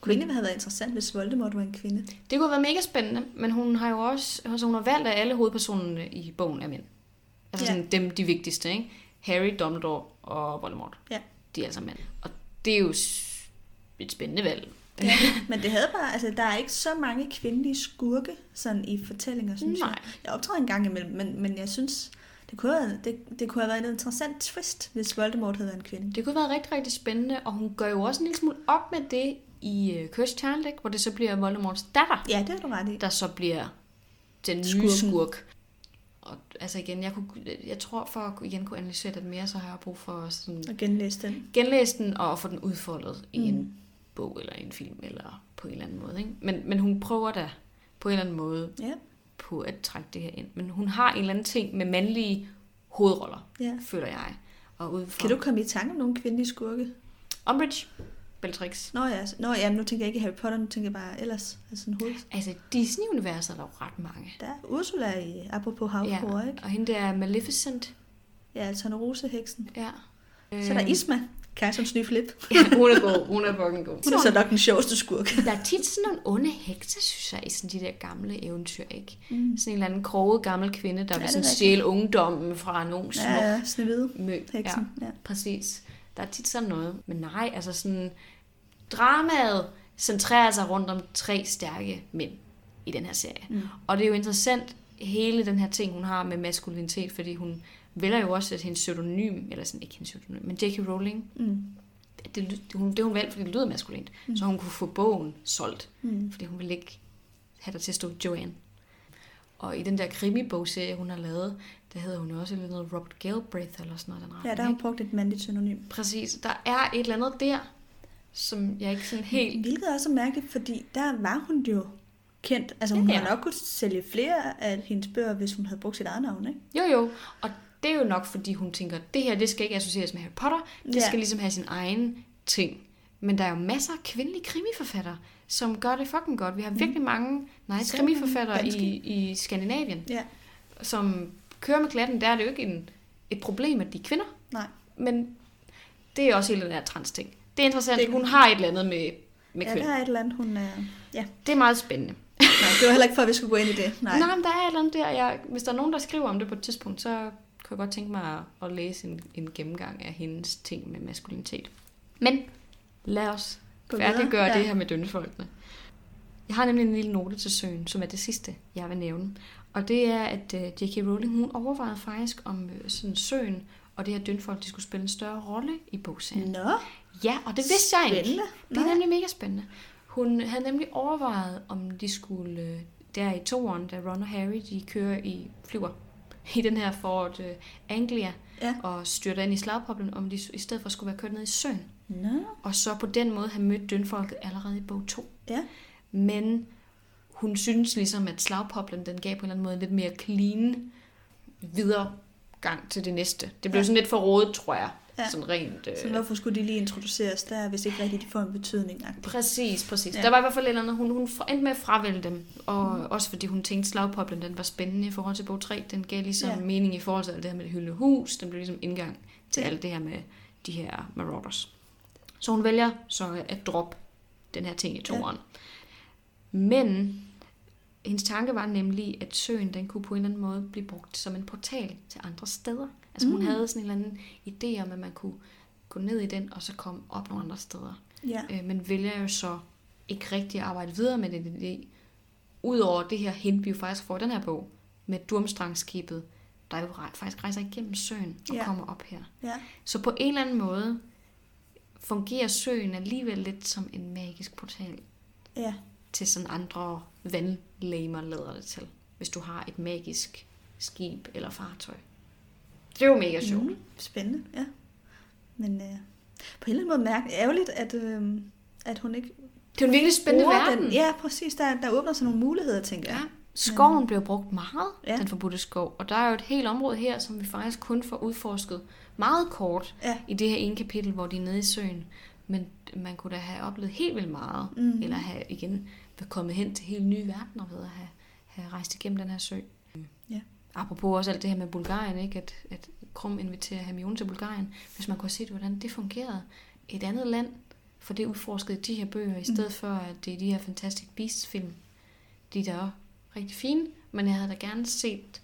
Kunne egentlig have været interessant, hvis Voldemort var en kvinde. Det kunne have været mega spændende, men hun har jo også altså hun har valgt, at alle hovedpersonerne i bogen er mænd. Altså Ja. sådan dem, de vigtigste, ikke? Harry, Dumbledore og Voldemort. Ja. De er altså mænd. Og det er jo et spændende valg. Men det havde bare, altså der er ikke så mange kvindelige skurke sådan i fortællinger, synes Nej. jeg. Jeg optræder en gang imellem, men, men jeg synes, det kunne, have, det, det kunne have været en interessant twist, hvis Voldemort havde været en kvinde. Det kunne have været rigtig, rigtig spændende, og hun gør jo også en lille smule op med det i uh, Cursed Child, ikke? hvor det så bliver Voldemorts datter, Ja, det har du ret i. der så bliver den nye Skurken. skurk. Og altså igen, jeg, kunne, jeg tror for at igen kunne analysere det mere, så har jeg brug for sådan Og genlæse den. genlæse den og få den udfoldet i Mm. en bog eller en film eller på en eller anden måde. Ikke? Men, men hun prøver da på en eller anden måde Ja, på at trække det her ind. Men hun har en eller anden ting med mandlige hovedroller, ja. føler jeg. Og ud fra Kan du komme i tanke om nogle kvindelige skurke? Umbridge, Bellatrix. Nå ja, nå, ja nu tænker jeg ikke Harry Potter, nu tænker jeg bare ellers. Altså en hoved. Altså, Disney-universet er der jo ret mange. Der er Ursula i, apropos havfruer, ja. ikke? og hende der er Maleficent. Ja, altså en roseheksen. Ja. Så er der Isma, kejserens nye flip. Ja, hun er god. Hun er fucking god. Hun er så nok den sjoveste skurk. Der er tit sådan nogle onde hekser, synes jeg, i sådan de der gamle eventyr, ikke? Mm. Sådan en eller anden kroget gammel kvinde, der Ja, vil er sådan stjæle ungdommen fra nogle små Ja, ja, Snevide, mø. Ja, heksen. Ja. præcis. Der er tit sådan noget. Men nej, altså sådan... Dramaet centrerer sig rundt om tre stærke mænd i den her serie. Mm. Og det er jo interessant, hele den her ting, hun har med maskulinitet, fordi hun vælger jo også, at hendes pseudonym, eller sådan ikke hendes pseudonym, men J.K. Rowling, Mm. det, det, hun, det hun valgte, fordi det lyder maskulint, mm. så hun kunne få bogen solgt, Mm. fordi hun ville ikke have der til at stå Joanne. Og i den der krimibogserie, hun har lavet, der hedder hun jo også noget Robert Galbraith eller sådan noget. Den Ja, retning, der har hun brugt et mandligt synonym. Præcis. Der er et eller andet der, som jeg ikke sådan helt... Hvilket også er mærkeligt, fordi der var hun jo kendt. Altså hun Ja, ja, ja. ja. nok kunne sælge flere af hendes bøger, hvis hun havde brugt sit eget navn, ikke? Jo, jo. Og det er jo nok, fordi hun tænker, det her, det skal ikke associeres med Harry Potter. Det Ja. skal ligesom have sin egen ting. Men der er jo masser af kvindelige krimiforfattere, som gør det fucking godt. Vi har virkelig mange nice krimiforfattere i, i Skandinavien, Ja. som kører med klatten. Der er det jo ikke en, et problem, at de er kvinder. Nej. Men det er også hele den der trans-ting. Det er interessant. Det- Hun har et eller andet med, med Ja, kvinder. der er et eller andet, hun er... Ja, Det er meget spændende. nej, det var heller ikke for, at vi skulle gå ind i det. Nej. Nej, Nej men der er et eller andet der. Jeg, hvis der er nogen, der skriver om det på et tidspunkt, så kunne jeg godt tænke mig at, at læse en, en gennemgang af hendes ting med maskulinitet. Men lad os færdiggøre Ja. det her med dønnefolkene. Jeg har nemlig en lille note til søen, som er det sidste, jeg vil nævne. Og det er, at uh, J.K. Rowling hun overvejede faktisk, om uh, sådan søen og det her dønfolk, de skulle spille en større rolle i bogserien. Nå, Ja, og det vidste jeg ikke. spændende. Det er nemlig mega spændende. Hun havde nemlig overvejet, om de skulle, øh, der i toeren, da Ron og Harry, de kører i flyver i den her Ford øh, Anglia, Ja. og styrter ind i slagpoblen, om de i stedet for skulle være kørt ned i søen. Nå, Og så på den måde have mødt dønfolket allerede i bog 2. ja. Men hun synes ligesom, at slagpoblen, den gav på en eller anden måde en lidt mere clean videre gang til det næste. Det blev Ja. sådan lidt for rådet, tror jeg. Ja. Sådan rent... Øh, Så hvorfor skulle de lige introduceres der, hvis ikke rigtigt de får en betydning? Præcis, præcis. Ja. Der var i hvert fald et eller andet, hun, hun endte med at fravælge dem, og mm. også fordi hun tænkte, slagpoblen den var spændende i forhold til bog 3. Den gav ligesom Ja. mening i forhold til alt det her med det hyldende hus. Den blev ligesom indgang til Ja. alt det her med de her marauders. Så hun vælger så at droppe den her ting i toeren. Ja. Men hendes tanke var nemlig, at søen den kunne på en eller anden måde blive brugt som en portal til andre steder. Altså hun Mm. havde sådan en eller anden idé om, at man kunne gå ned i den, og så komme op nogle andre steder. Ja. Øh, men vælger jo så ikke rigtig at arbejde videre med den idé. Udover det her hint, vi jo faktisk får i den her bog, med Durmstrangskibet, der jo faktisk rejser igennem søen og ja. kommer op her. ja. Så på en eller anden måde fungerer søen alligevel lidt som en magisk portal Ja. til sådan andre vandlæmer, lader det til, hvis du har et magisk skib eller fartøj. Det er jo mega sjovt. Mm. Spændende, ja. Men øh, på en eller anden måde mærke ærgerligt, at, øh, at hun ikke Det er jo en virkelig spændende verden. Den. Ja, præcis. Der, der åbner sig nogle muligheder, tænker jeg. Ja. Skoven blev brugt meget, Ja. den forbudte skov. Og der er jo et helt område her, som vi faktisk kun får udforsket meget kort Ja. i det her ene kapitel, hvor de er nede i søen. Men man kunne da have oplevet helt vildt meget, Mm. eller have igen kommet hen til helt nye verdener ved at have, have rejst igennem den her sø. Ja. Apropos også alt det her med Bulgarien, ikke? At, at Krum inviterer Hermione til Bulgarien. Hvis man kunne se, hvordan det fungerede et andet land, for det udforskede de her bøger, i stedet for at det er de her Fantastic Beasts film. De er da også rigtig fine, men jeg havde da gerne set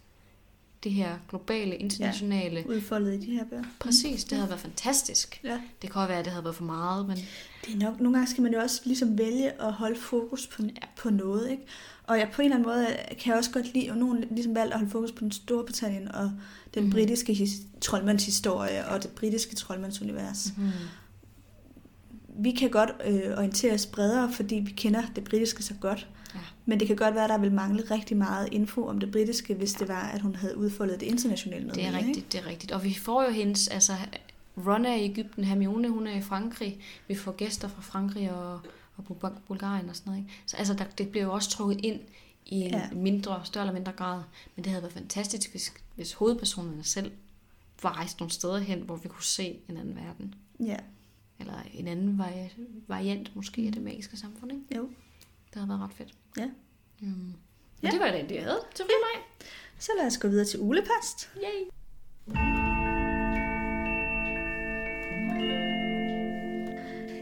det her globale, internationale. Ja. Udfoldet i de her bøger. Præcis, det havde været fantastisk. Ja. Det kan godt være, at det havde været for meget, men Det er nok, nogle gange skal man jo også ligesom vælge at holde fokus på, ja. på noget, ikke? Og jeg på en eller anden måde kan jeg også godt lide, og nogen ligesom valgt at holde fokus på den store Britannien og den mm. britiske his, troldmandshistorie og det britiske troldmandsunivers. mm, Vi kan godt øh, orientere os bredere, fordi vi kender det britiske så godt. Ja. Men det kan godt være, at der vil mangle rigtig meget info om det britiske, hvis det var, at hun havde udfoldet det internationale noget det er mere, rigtigt, det er rigtigt. Og vi får jo hendes, altså Ron er i Ægypten, Hermione hun er i Frankrig, vi får gæster fra Frankrig og, og Bul- Bulgarien og sådan noget. Ikke? Så altså, der, det bliver jo også trukket ind i en Ja. ja. mindre, større eller mindre grad. Men det havde været fantastisk, hvis, hvis hovedpersonerne selv var rejst nogle steder hen, hvor vi kunne se en anden verden. ikke? Ja, Eller en anden vari- variant måske af det magiske samfund. Ikke? jo. Det havde været ret fedt. Ja. Mm. Men Ja. det var det, jeg havde til for mig. Så lad os gå videre til ulepost. Yay!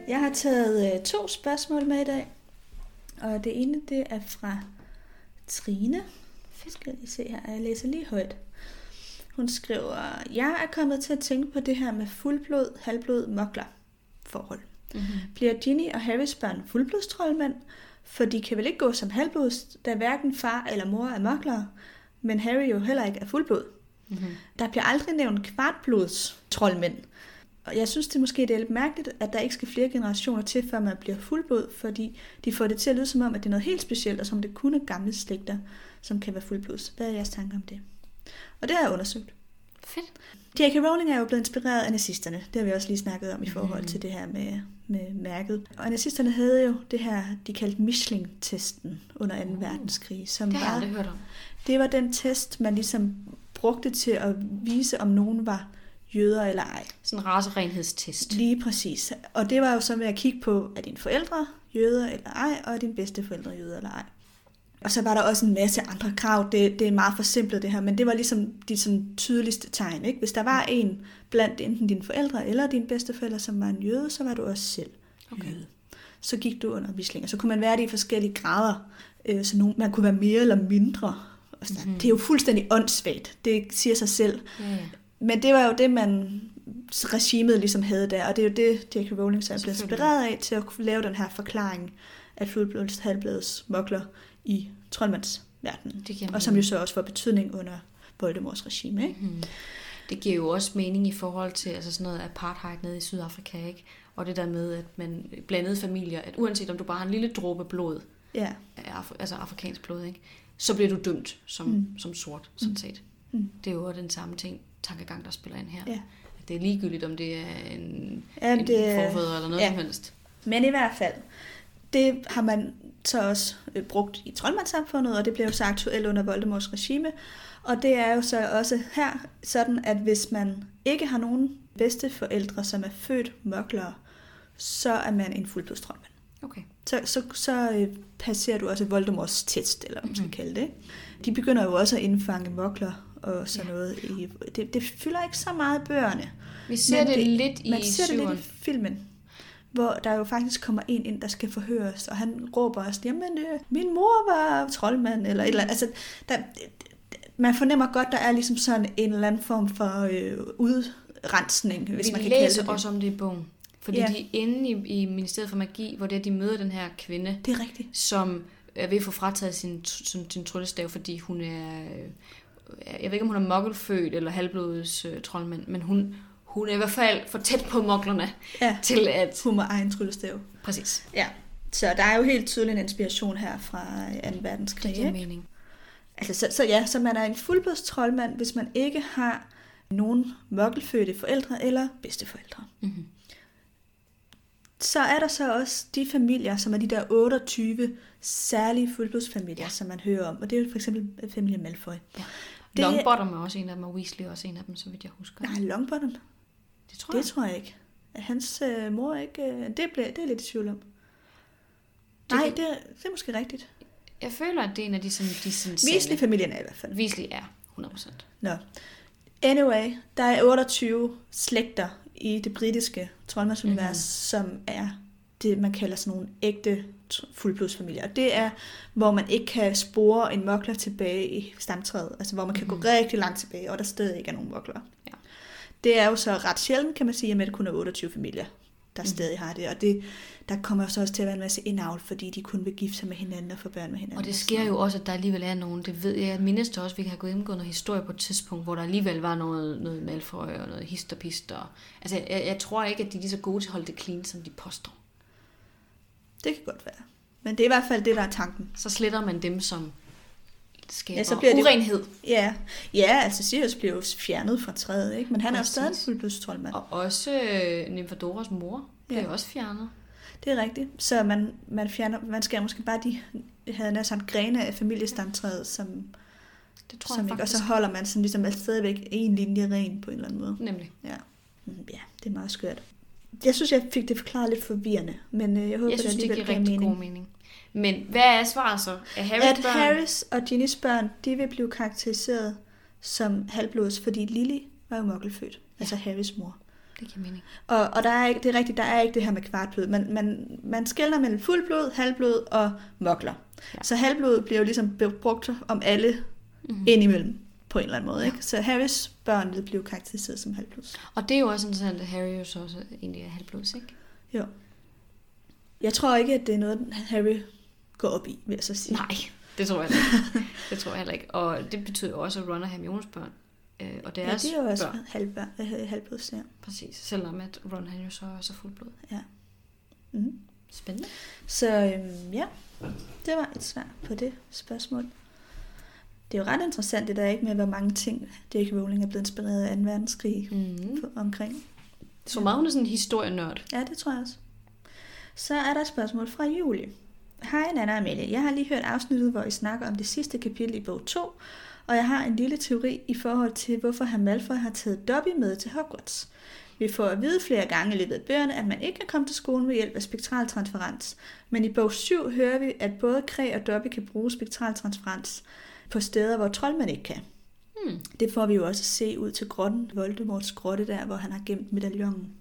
Jeg har taget øh, to spørgsmål med i dag. Og det ene, det er fra Trine. Fedt. Skal jeg lige se her. Jeg læser lige højt. Hun skriver, jeg er kommet til at tænke på det her med fuldblod, halvblod, mokler forhold. Mm-hmm. Bliver Ginny og Harrys børn fuldblodstroldmænd? For de kan vel ikke gå som halvblods, da hverken far eller mor er moklere, men Harry jo heller ikke er fuldblod. Mm-hmm. Der bliver aldrig nævnt kvartblods troldmænd. Og jeg synes det måske det er lidt mærkeligt, at der ikke skal flere generationer til, før man bliver fuldblod, fordi de får det til at lyde som om, at det er noget helt specielt, og som det kun er gamle slægter, som kan være fuldblods. Hvad er jeres tanker om det? Og det har jeg undersøgt. Fedt. J.K. Rowling er jo blevet inspireret af nazisterne. Det har vi også lige snakket om i forhold Mhm. til det her med, med mærket. Og nazisterne havde jo det her, de kaldte Mischling-testen under 2. Uh. verdenskrig, som Det har jeg var aldrig hørt om. det var den test, man ligesom brugte til at vise, om nogen var jøder eller ej. Sådan en racerenhedstest. Lige præcis. Og det var jo så med at kigge på, er dine forældre jøder eller ej, og er dine bedsteforældre jøder eller ej. Og så var der også en masse andre krav. Det, det er meget forsimplet det her, men det var ligesom de sådan, tydeligste tegn. Ikke? Hvis der var en blandt enten dine forældre eller dine bedsteforældre, som var en jøde, så var du også selv Okay. jøde. Så gik du under vislinger. Så kunne man være det i forskellige grader. Øh, Så nogen, man kunne være mere eller mindre. Mhm. Det er jo fuldstændig åndssvagt. Det siger sig selv. Ja, ja. Men det var jo det, man regimet ligesom havde der, og det er jo det, J.K. Rowling så er blevet inspireret af til at kunne lave den her forklaring af fuldblods halvbladets mokler i troldmandsverdenen. Og som jo så også får betydning under Voldemorts regime, ikke? Mhm. Det giver jo også mening i forhold til altså sådan noget apartheid nede i Sydafrika, ikke? Og det der med, at man blandede familier, at uanset om du bare har en lille dråbe blod, Ja. af altså afrikansk blod, ikke? så bliver du dømt som, Mm. mm. som sort, sådan Mm. set. Mm. Det er jo den samme ting, tankegang, der spiller ind her. Ja. At det er ligegyldigt, om det er en, Ja, en det, forfædre eller noget ja. som helst. Men i hvert fald, det har man så også øh, brugt i troldmandssamfundet, og det bliver jo så aktuelt under Voldemorts regime. Og det er jo så også her sådan, at hvis man ikke har nogen bedsteforældre, som er født mørklere, så er man en fuldblodstroldmand. Okay. Så, så, så øh, passerer du også Voldemorts test, eller hvad man skal Mhm. kalde det. De begynder jo også at indfange mokler og sådan Ja. noget. I, det, det fylder ikke så meget bøgerne. Vi ser det, det- lidt i Man ser det lidt i filmen, hvor der jo faktisk kommer en ind, der skal forhøres, og han råber også, jamen, øh, min mor var troldmand, eller et eller andet. Altså, der, man fornemmer godt, der er ligesom sådan en eller anden form for øh, udrensning, hvis vi man kan kalde læser det det. også om det i bogen. Fordi Ja. ja. de er inde i, i Ministeriet for Magi, hvor det er, de møder den her kvinde, Det er rigtigt. som er ved at få frataget sin, sin, sin tryllestav, fordi hun er... øh, Jeg ved ikke, om hun er mokkelfødt eller halvblods øh, troldmand, men hun, hun er i hvert fald for tæt på moklerne Ja, til at... hun må egen tryllestav. Præcis. Ja, så der er jo helt tydeligt en inspiration her fra 2. verdenskrig. Det Ikke? mening. Altså, så, så ja, så man er en fuldblodstroldmand, hvis man ikke har nogen mokkelfødte forældre eller bedsteforældre. Mm-hmm. Så er der så også de familier, som er de der 28 særlige fuldblodsfamilier, ja. Ja. som man hører om. Og det er jo for eksempel familien Malfoy. Ja. Det- Longbottom er også en af dem, og Weasley er også en af dem, så vidt jeg husker. Nej, Longbottom, det tror det jeg. tror jeg ikke. Er hans øh, mor ikke... Øh, det, blev, det er lidt i tvivl om. Det Nej, kan- det, er- det er måske rigtigt. Jeg føler, at det er en af de sådan... De sådan Weasley-familien er i hvert fald. Weasley er 100%. Nå. Anyway, der er 28 slægter i det britiske troldmandsunivers, mm-hmm. som er det, man kalder sådan nogle ægte fuldblodsfamilier. Og det er, hvor man ikke kan spore en mokler tilbage i stamtræet. Altså hvor man kan mm. gå rigtig langt tilbage, og der stadig ikke er nogen mokler. Ja. Det er jo så ret sjældent, kan man sige, at det kun er 28 familier, der mm. stadig har det. Og det, der kommer jo så også til at være en masse indavl, fordi de kun vil gifte sig med hinanden og få børn med hinanden. Og det sker jo også, at der alligevel er nogen, det ved jeg, jeg mindes det også, vi kan have gået indgået noget historie på et tidspunkt, hvor der alligevel var noget, noget malfrø og noget hist og pist. Og, altså, jeg, jeg, tror ikke, at de er lige så gode til at holde det clean, som de påstår. Det kan godt være. Men det er i hvert fald det, der er tanken. Så sletter man dem, som skaber Ja, så bliver det- urenhed. Ja, ja altså Sirius bliver jo fjernet fra træet, ikke? men han er Præcis. stadig en fuldblodstroldmand. Og også øh, Nymphadoras mor bliver Ja. også fjernet. Det er rigtigt. Så man, man, fjerner, man skal måske bare de, havde nær sagt, grene af familiestamtræet, som, Det tror som jeg ikke, og faktisk. så holder man sådan ligesom stadigvæk en linje ren på en eller anden måde. Nemlig. Ja. Mm, ja, det er meget skørt. Jeg synes, jeg fik det forklaret lidt forvirrende, men øh, jeg håber, Jeg synes, det alligevel giver rigtig mening. god mening. Men hvad er svaret så? Er Harrys At børn? Harris og Ginnys børn, de vil blive karakteriseret som halvblods, fordi Lily var jo mokkelfødt, altså Harrys mor. Det giver mening. Og, og der er ikke, det er rigtigt, der er ikke det her med kvartblod. Man, man, man skældner mellem fuldblod, halvblod og mokler. Ja. Ja. Så halvblod bliver jo ligesom brugt om alle Mhm. mm. indimellem på en eller anden måde. Ja. Ikke? Så Harrys børn vil blive karakteriseret som halvblods. Og det er jo også interessant, at Harry jo så også egentlig er halvblods, ikke? Jo. Jeg tror ikke, at det er noget, Harry går op i, vil jeg så sige. Nej, det tror jeg ikke. det tror jeg heller ikke. Og det betyder jo også, at Ron og Hermiones børn, øh, og ja, deres de er jo også børn, halvblods, øh, halvblods ja. præcis. Selvom at Ron han jo så også er fuldblod. Mm. Spændende. Så øhm, ja, det var et svar på det spørgsmål. Det er jo ret interessant det der ikke med, hvor mange ting J.K. Rowling er blevet inspireret af 2. verdenskrig Mm. for- omkring. Så meget hun er sådan en historienørd. Ja, det tror jeg også. Så er der et spørgsmål fra Julie. Hej Nana og Amelie. Jeg har lige hørt afsnittet, hvor I snakker om det sidste kapitel i bog 2, og jeg har en lille teori i forhold til, hvorfor herr Malfoy har taget Dobby med til Hogwarts. Vi får at vide flere gange i løbet af bøgerne, at man ikke kan komme til skolen ved hjælp af spektraltransferens. Men i bog 7 hører vi, at både Kræ og Dobby kan bruge spektraltransferens på steder, hvor troldmænd ikke kan. Hmm. Det får vi jo også se ud til grotten, Voldemorts grotte der, hvor han har gemt medaljongen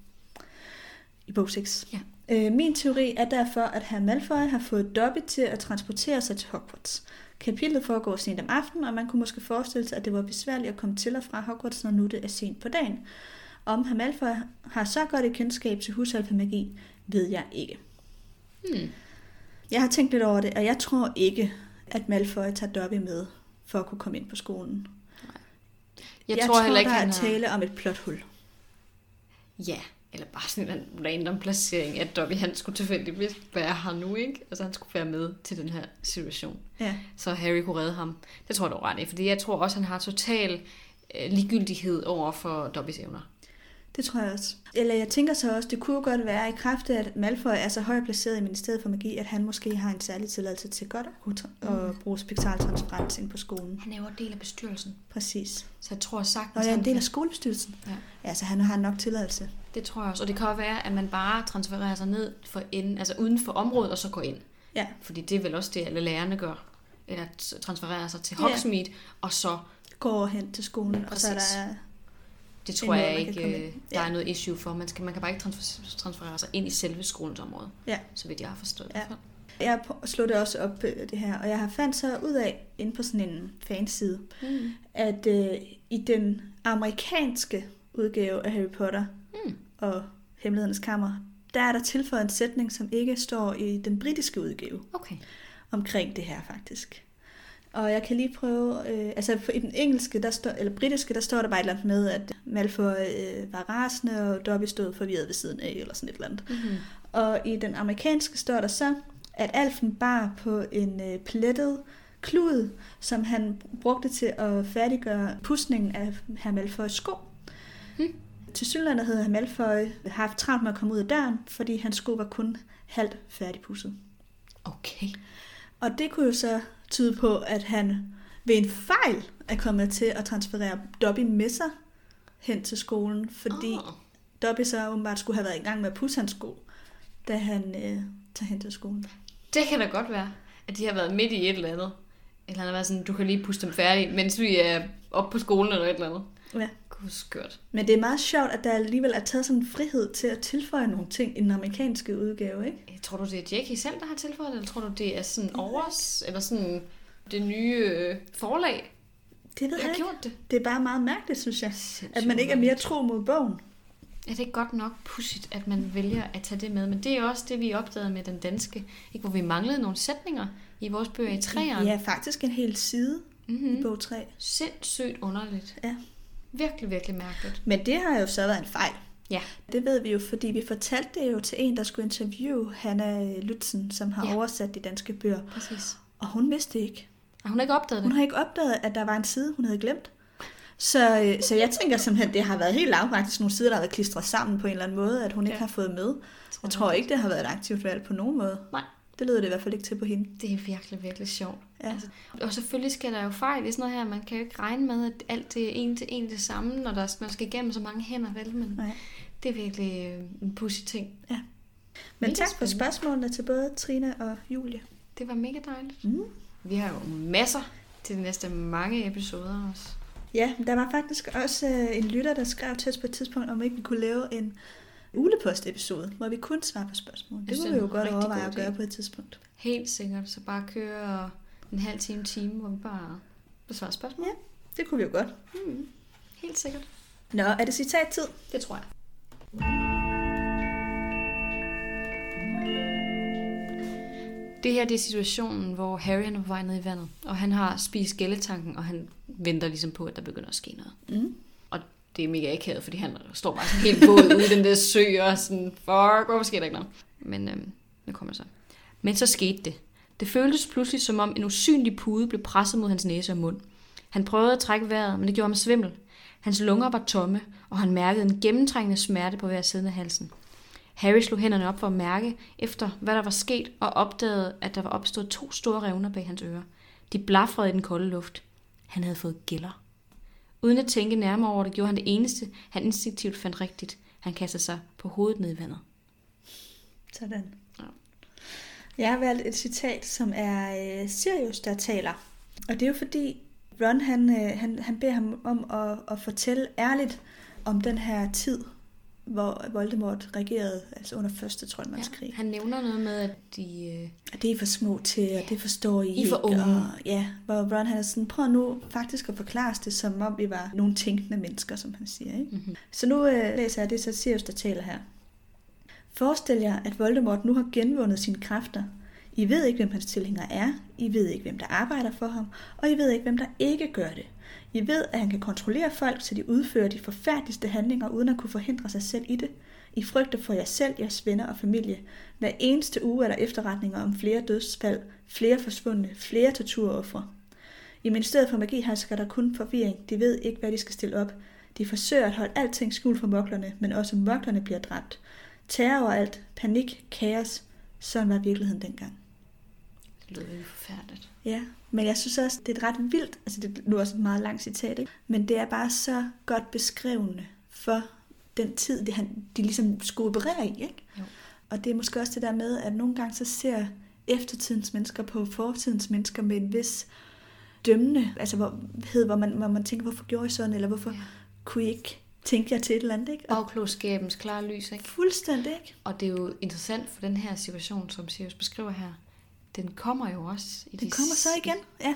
i bog 6. Ja. Øh, min teori er derfor, at herr Malfoy har fået Dobby til at transportere sig til Hogwarts. Kapitlet foregår sent om aftenen, og man kunne måske forestille sig, at det var besværligt at komme til og fra Hogwarts, når nu det er sent på dagen. Om herr Malfoy har så godt et kendskab til husalfamagi, ved jeg ikke. Hmm. Jeg har tænkt lidt over det, og jeg tror ikke, at Malfoy tager Dobby med for at kunne komme ind på skolen. Jeg, jeg tror heller ikke, der er har... tale om et plothul. Ja, eller bare sådan en random placering, at Dobby han skulle tilfældigvis være her nu, ikke? Altså han skulle være med til den her situation. Ja. Så Harry kunne redde ham. Det tror jeg dog ret i, fordi jeg tror også, han har total øh, ligegyldighed over for Dobbys evner. Det tror jeg også. Eller jeg tænker så også, det kunne godt være i kraft af, at Malfoy er så højt placeret i Ministeriet for Magi, at han måske har en særlig tilladelse til godt at, at bruge spektraltransferens ind på skolen. Han er jo en del af bestyrelsen, Præcis. så jeg tror sagtens, Og jeg er han en del af skolebestyrelsen. Ja. Ja, så han har nok tilladelse. Det tror jeg også. Og det kan også være, at man bare transfererer sig ned for enden, altså uden for området, og så går ind. Ja. Fordi det er vel også det, alle lærerne gør. Eller at transferere sig til Ja. Hogsmeade, og så, Går hen til skolen, og så er Præcis. der... det tror jeg ikke, øh, ind. der Ja. er noget issue for. Man, skal, man kan bare ikke transfer- transferere sig ind i selve skolens område. Ja. Så vidt jeg har forstået. Ja. fald. Jeg slået det også op, øh, det her, og jeg har fandt så ud af, inde på sådan en fanside, Mm. at øh, i den amerikanske udgave af Harry Potter Mm. Og Hemmelighedernes Kammer, der er der tilføjet en sætning, som ikke står i den britiske udgave Okay. omkring det her faktisk. Og jeg kan lige prøve, øh, altså i den engelske, der står, eller britiske, der står der bare et eller andet med, at Malfoy øh, var rasende, og Dobby stod forvirret ved siden af, eller sådan et eller andet. Mm-hmm. Og i den amerikanske står der så, at Alfen bar på en øh, plettet klud, som han brugte til at færdiggøre pudsningen af herr Malfoys sko. Hmm. Til synligheden havde Malfoy haft travlt med at komme ud af døren, fordi hans sko var kun halvt færdigpudset. Okay. Og det kunne jo så tyde på, at han ved en fejl er kommet til at transferere Dobby med sig hen til skolen, fordi Oh. Dobby så åbenbart skulle have været i gang med at pusse hans sko, da han øh, tager hen til skolen. Det kan da godt være, at de har været midt i et eller andet. Eller han har været sådan, du kan lige puste dem færdig, mens vi er op på skolen eller et eller andet. Ja. Gud, skørt. Men det er meget sjovt, at der alligevel er taget sådan en frihed til at tilføje nogle ting i den amerikanske udgave, ikke? Jeg tror du, det er Jackie selv, der har tilføjet det, eller tror du, det er sådan overs, eller sådan det nye øh, forlag, Det ved jeg ikke. gjort det? Det er bare meget mærkeligt, synes jeg. Sindssygt At man ikke er mere tro mod bogen. Er det ikke godt nok pudsigt, at man vælger at tage det med? Men det er også det, vi opdagede med den danske, ikke? hvor vi manglede nogle sætninger i vores bøger i træerne. Ja, faktisk en hel side Mm-hmm. i bog 3. Sindssygt underligt. Ja. Virkelig, virkelig mærkeligt. Men det har jo så været en fejl. Ja. Det ved vi jo, fordi vi fortalte det jo til en, der skulle interviewe Hanna Lutzen, som har Ja. oversat de danske bøger. Præcis. Og hun vidste ikke. Og hun har ikke opdaget Hun det. har ikke opdaget, at der var en side, hun havde glemt. Så, øh, så jeg tænker simpelthen, det har været helt lavpraktisk nogle sider, der har været klistret sammen på en eller anden måde, at hun ikke Ja. har fået med. Jeg tror ikke, det har været et aktivt valg på nogen måde. Nej. Det lyder det i hvert fald ikke til på hende. Det er virkelig, virkelig sjovt. Ja. Altså, og selvfølgelig skal der jo fejl i sådan noget her. Man kan jo ikke regne med, at alt det er en til en det samme, når der man skal igennem så mange hænder, vel? Men Nej. det er virkelig øh, en pussy ting. Men Mega tak for spændende. spørgsmålene til både Trine og Julie. Det var mega dejligt. Mm. Vi har jo masser til de næste mange episoder også. Ja, der var faktisk også øh, en lytter, der skrev til os på et tidspunkt, om ikke vi kunne lave en ulepost-episode, hvor vi kun svarer på spørgsmål. Det kunne det vi jo godt overveje at gøre på et tidspunkt. Helt sikkert. Så bare køre en halv time, time, hvor vi bare besvarer spørgsmål. Ja. Det kunne vi jo godt. Mm. Helt sikkert. Nå, er det citattid? Det tror jeg. Det her det er situationen, hvor Harry han er på vej ned i vandet, og han har spist gælletanken, og han venter ligesom på, at der begynder at ske noget. Mm. Det er mega akavet, fordi han står bare sådan helt våd ude i den der sø, og sådan, fuck, hvorfor sker der ikke noget? Men øhm, nu kommer så. Men så skete det. Det føltes pludselig, som om en usynlig pude blev presset mod hans næse og mund. Han prøvede at trække vejret, men det gjorde ham svimmel. Hans lunger var tomme, og han mærkede en gennemtrængende smerte på hver side af halsen. Harry slog hænderne op for at mærke efter, hvad der var sket, og opdagede, at der var opstået to store revner bag hans ører. De blafrede i den kolde luft. Han havde fået gælder. Uden at tænke nærmere over det, gjorde han det eneste, han instinktivt fandt rigtigt. Han kastede sig på hovedet ned i vandet. Sådan. Ja. Jeg har valgt et citat, som er øh, Sirius, der taler. Og det er jo fordi, Ron han, øh, han, han beder ham om at, at fortælle ærligt om den her tid, hvor Voldemort regerede, altså under første troldmandskrig. Han nævner noget med, at de... Øh, Og det er for små til, og det forstår I, I for ikke. unge. Og, ja, hvor Ron han er sådan, prøv nu faktisk at forklare os det, som om vi var nogle tænkende mennesker, som han siger. Ikke? mm-hmm. Så nu øh, læser jeg det, så Sirius, der taler her. Forestil jer, at Voldemort nu har genvundet sine kræfter. I ved ikke, hvem hans tilhænger er. I ved ikke, hvem der arbejder for ham. Og I ved ikke, hvem der ikke gør det. I ved, at han kan kontrollere folk, så de udfører de forfærdeligste handlinger, uden at kunne forhindre sig selv i det. I frygter for jer selv, jeres venner og familie. Hver eneste uge er der efterretninger om flere dødsfald, flere forsvundne, flere torturoffre. I Ministeriet for Magi hersker der kun forvirring. De ved ikke, hvad de skal stille op. De forsøger at holde alting skjult for moklerne, men også moklerne bliver dræbt. Terror overalt, panik, kaos. Sådan var virkeligheden dengang. Det lyder virkelig forfærdeligt. Ja, men jeg synes også, det er et ret vildt, altså det er nu også et meget langt citat, ikke? men det er bare så godt beskrivende for den tid, det han, de ligesom skulle operere i. Ikke? Jo. Og det er måske også det der med, at nogle gange så ser eftertidens mennesker på fortidens mennesker med en vis dømmende, altså hvor, hed, hvor, man, hvor man tænker, hvorfor gjorde I sådan, eller hvorfor Ja. ja. kunne I ikke tænke jer til et eller andet, ikke? Og Bagklogskabens klare lys, ikke? fuldstændig, ikke? Og det er jo interessant for den her situation, som Sirius beskriver her. Den kommer jo også. I Den de kommer så igen, ja. Ja.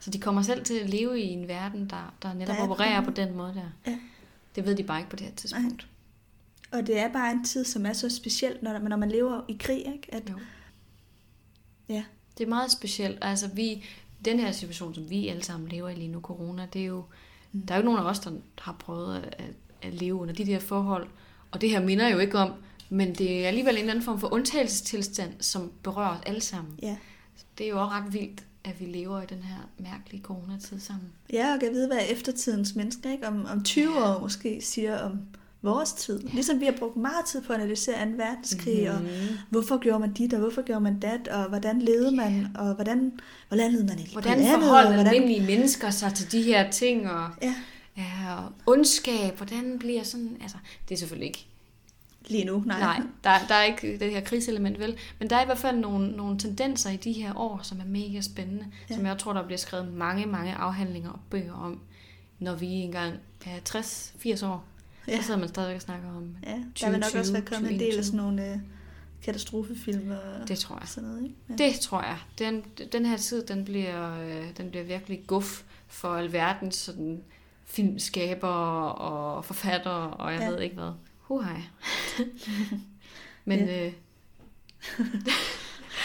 Så de kommer selv til at leve i en verden, der, der netop Der er opererer på kommet. den måde der. Ja. Det ved de bare ikke på det her tidspunkt. Og det er bare en tid, som er så speciel, når, når man lever i krig, ikke? At, Jo. ja. Det er meget specielt. Altså vi, den her situation, som vi alle sammen lever i lige nu, corona, det er jo, Mm. der er jo ikke nogen af os, der har prøvet at, at leve under de der forhold. Og det her minder jo ikke om, men det er alligevel en eller anden form for undtagelsestilstand, som berører os alle sammen. ja. Det er jo også ret vildt, at vi lever i den her mærkelige coronatid sammen. Ja, og kan vide, hvad eftertidens mennesker, ikke? Om, om 20 Ja. år måske, siger om vores tid. Ja. Ligesom vi har brugt meget tid på at analysere 2. verdenskrig, mm. og Mhm. hvorfor gjorde man dit, og hvorfor gjorde man dat, og hvordan levede man, og hvordan, hvordan levede man på Hvordan landet, og forholder hvordan... almindelige mennesker sig til de her ting, og, Ja, ja, og ondskab, hvordan bliver sådan, altså, det er selvfølgelig ikke, lige nu, nej. nej, der, der er ikke det her krigselement, vel, men der er i hvert fald nogle, nogle tendenser i de her år, som er mega spændende, Ja. som jeg tror, der bliver skrevet mange, mange afhandlinger og bøger om når vi engang er 60-80 år, ja. Så sidder man stadigvæk og snakker om Ja, der vil nok også være 2020, kommet en del af 2021. sådan nogle øh, katastrofefilm og Det tror jeg. sådan noget, ikke? Ja. Det tror jeg. Den, den her tid, den bliver, øh, den bliver virkelig guf for alverdens sådan, filmskabere og forfattere, og jeg ja. ved ikke hvad. Huhej. Men Ja. øh,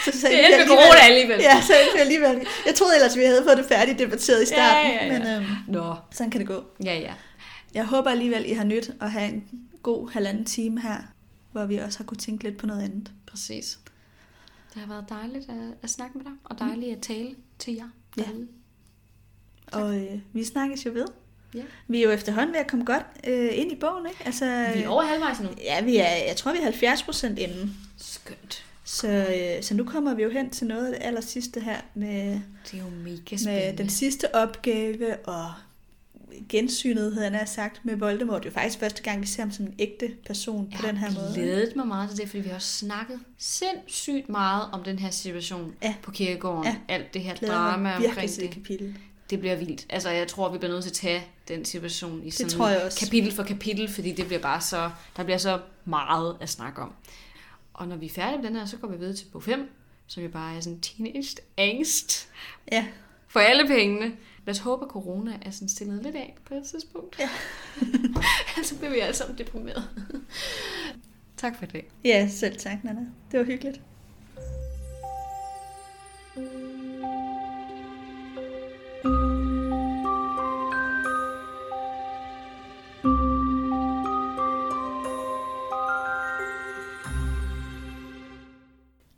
Så, så det er corona alligevel. Ja, så endte vi alligevel. Jeg troede ellers, vi havde fået det færdigt debatteret i starten, Ja, ja, ja. men øhm, Nå, sådan kan det gå. ja, ja. Jeg håber alligevel, I har nyt at have en god halvanden time her, hvor vi også har kunne tænke lidt på noget andet. Præcis. Det har været dejligt at, at snakke med dig, og dejligt at tale til jer. Ja. derude. Og øh, vi snakkes jo ved. Ja. Vi er jo efterhånden ved at komme godt øh, ind i bogen, ikke? Altså, Vi er over halvvejs nu. Ja, vi er, jeg tror, vi er 70 procent inde. Skønt. Så, øh, så nu kommer vi jo hen til noget af det aller sidste her med, Det er jo mega med den sidste opgave og gensynet, havde jeg nær sagt, med Voldemort. Det er jo faktisk første gang, vi ser ham som en ægte person jeg på den her måde. har glædet mig meget til det, fordi vi har snakket sindssygt meget om den her situation Ja. på kirkegården. Ja. Alt det her Glæder drama mig omkring det. kapitel det bliver vildt. Altså, jeg tror, vi bliver nødt til at tage den situation i sådan det tror jeg også. kapitel for kapitel, fordi det bliver bare så, der bliver så meget at snakke om. Og når vi er færdige med den her, så går vi videre til bog 5, som jo bare er sådan teenage angst. Ja. For alle pengene. Lad os håbe, at corona er sådan stillet lidt af på et tidspunkt. Ja. så bliver vi alle sammen deprimeret. tak for det. Ja, selv tak, Nana. Det var hyggeligt. thank you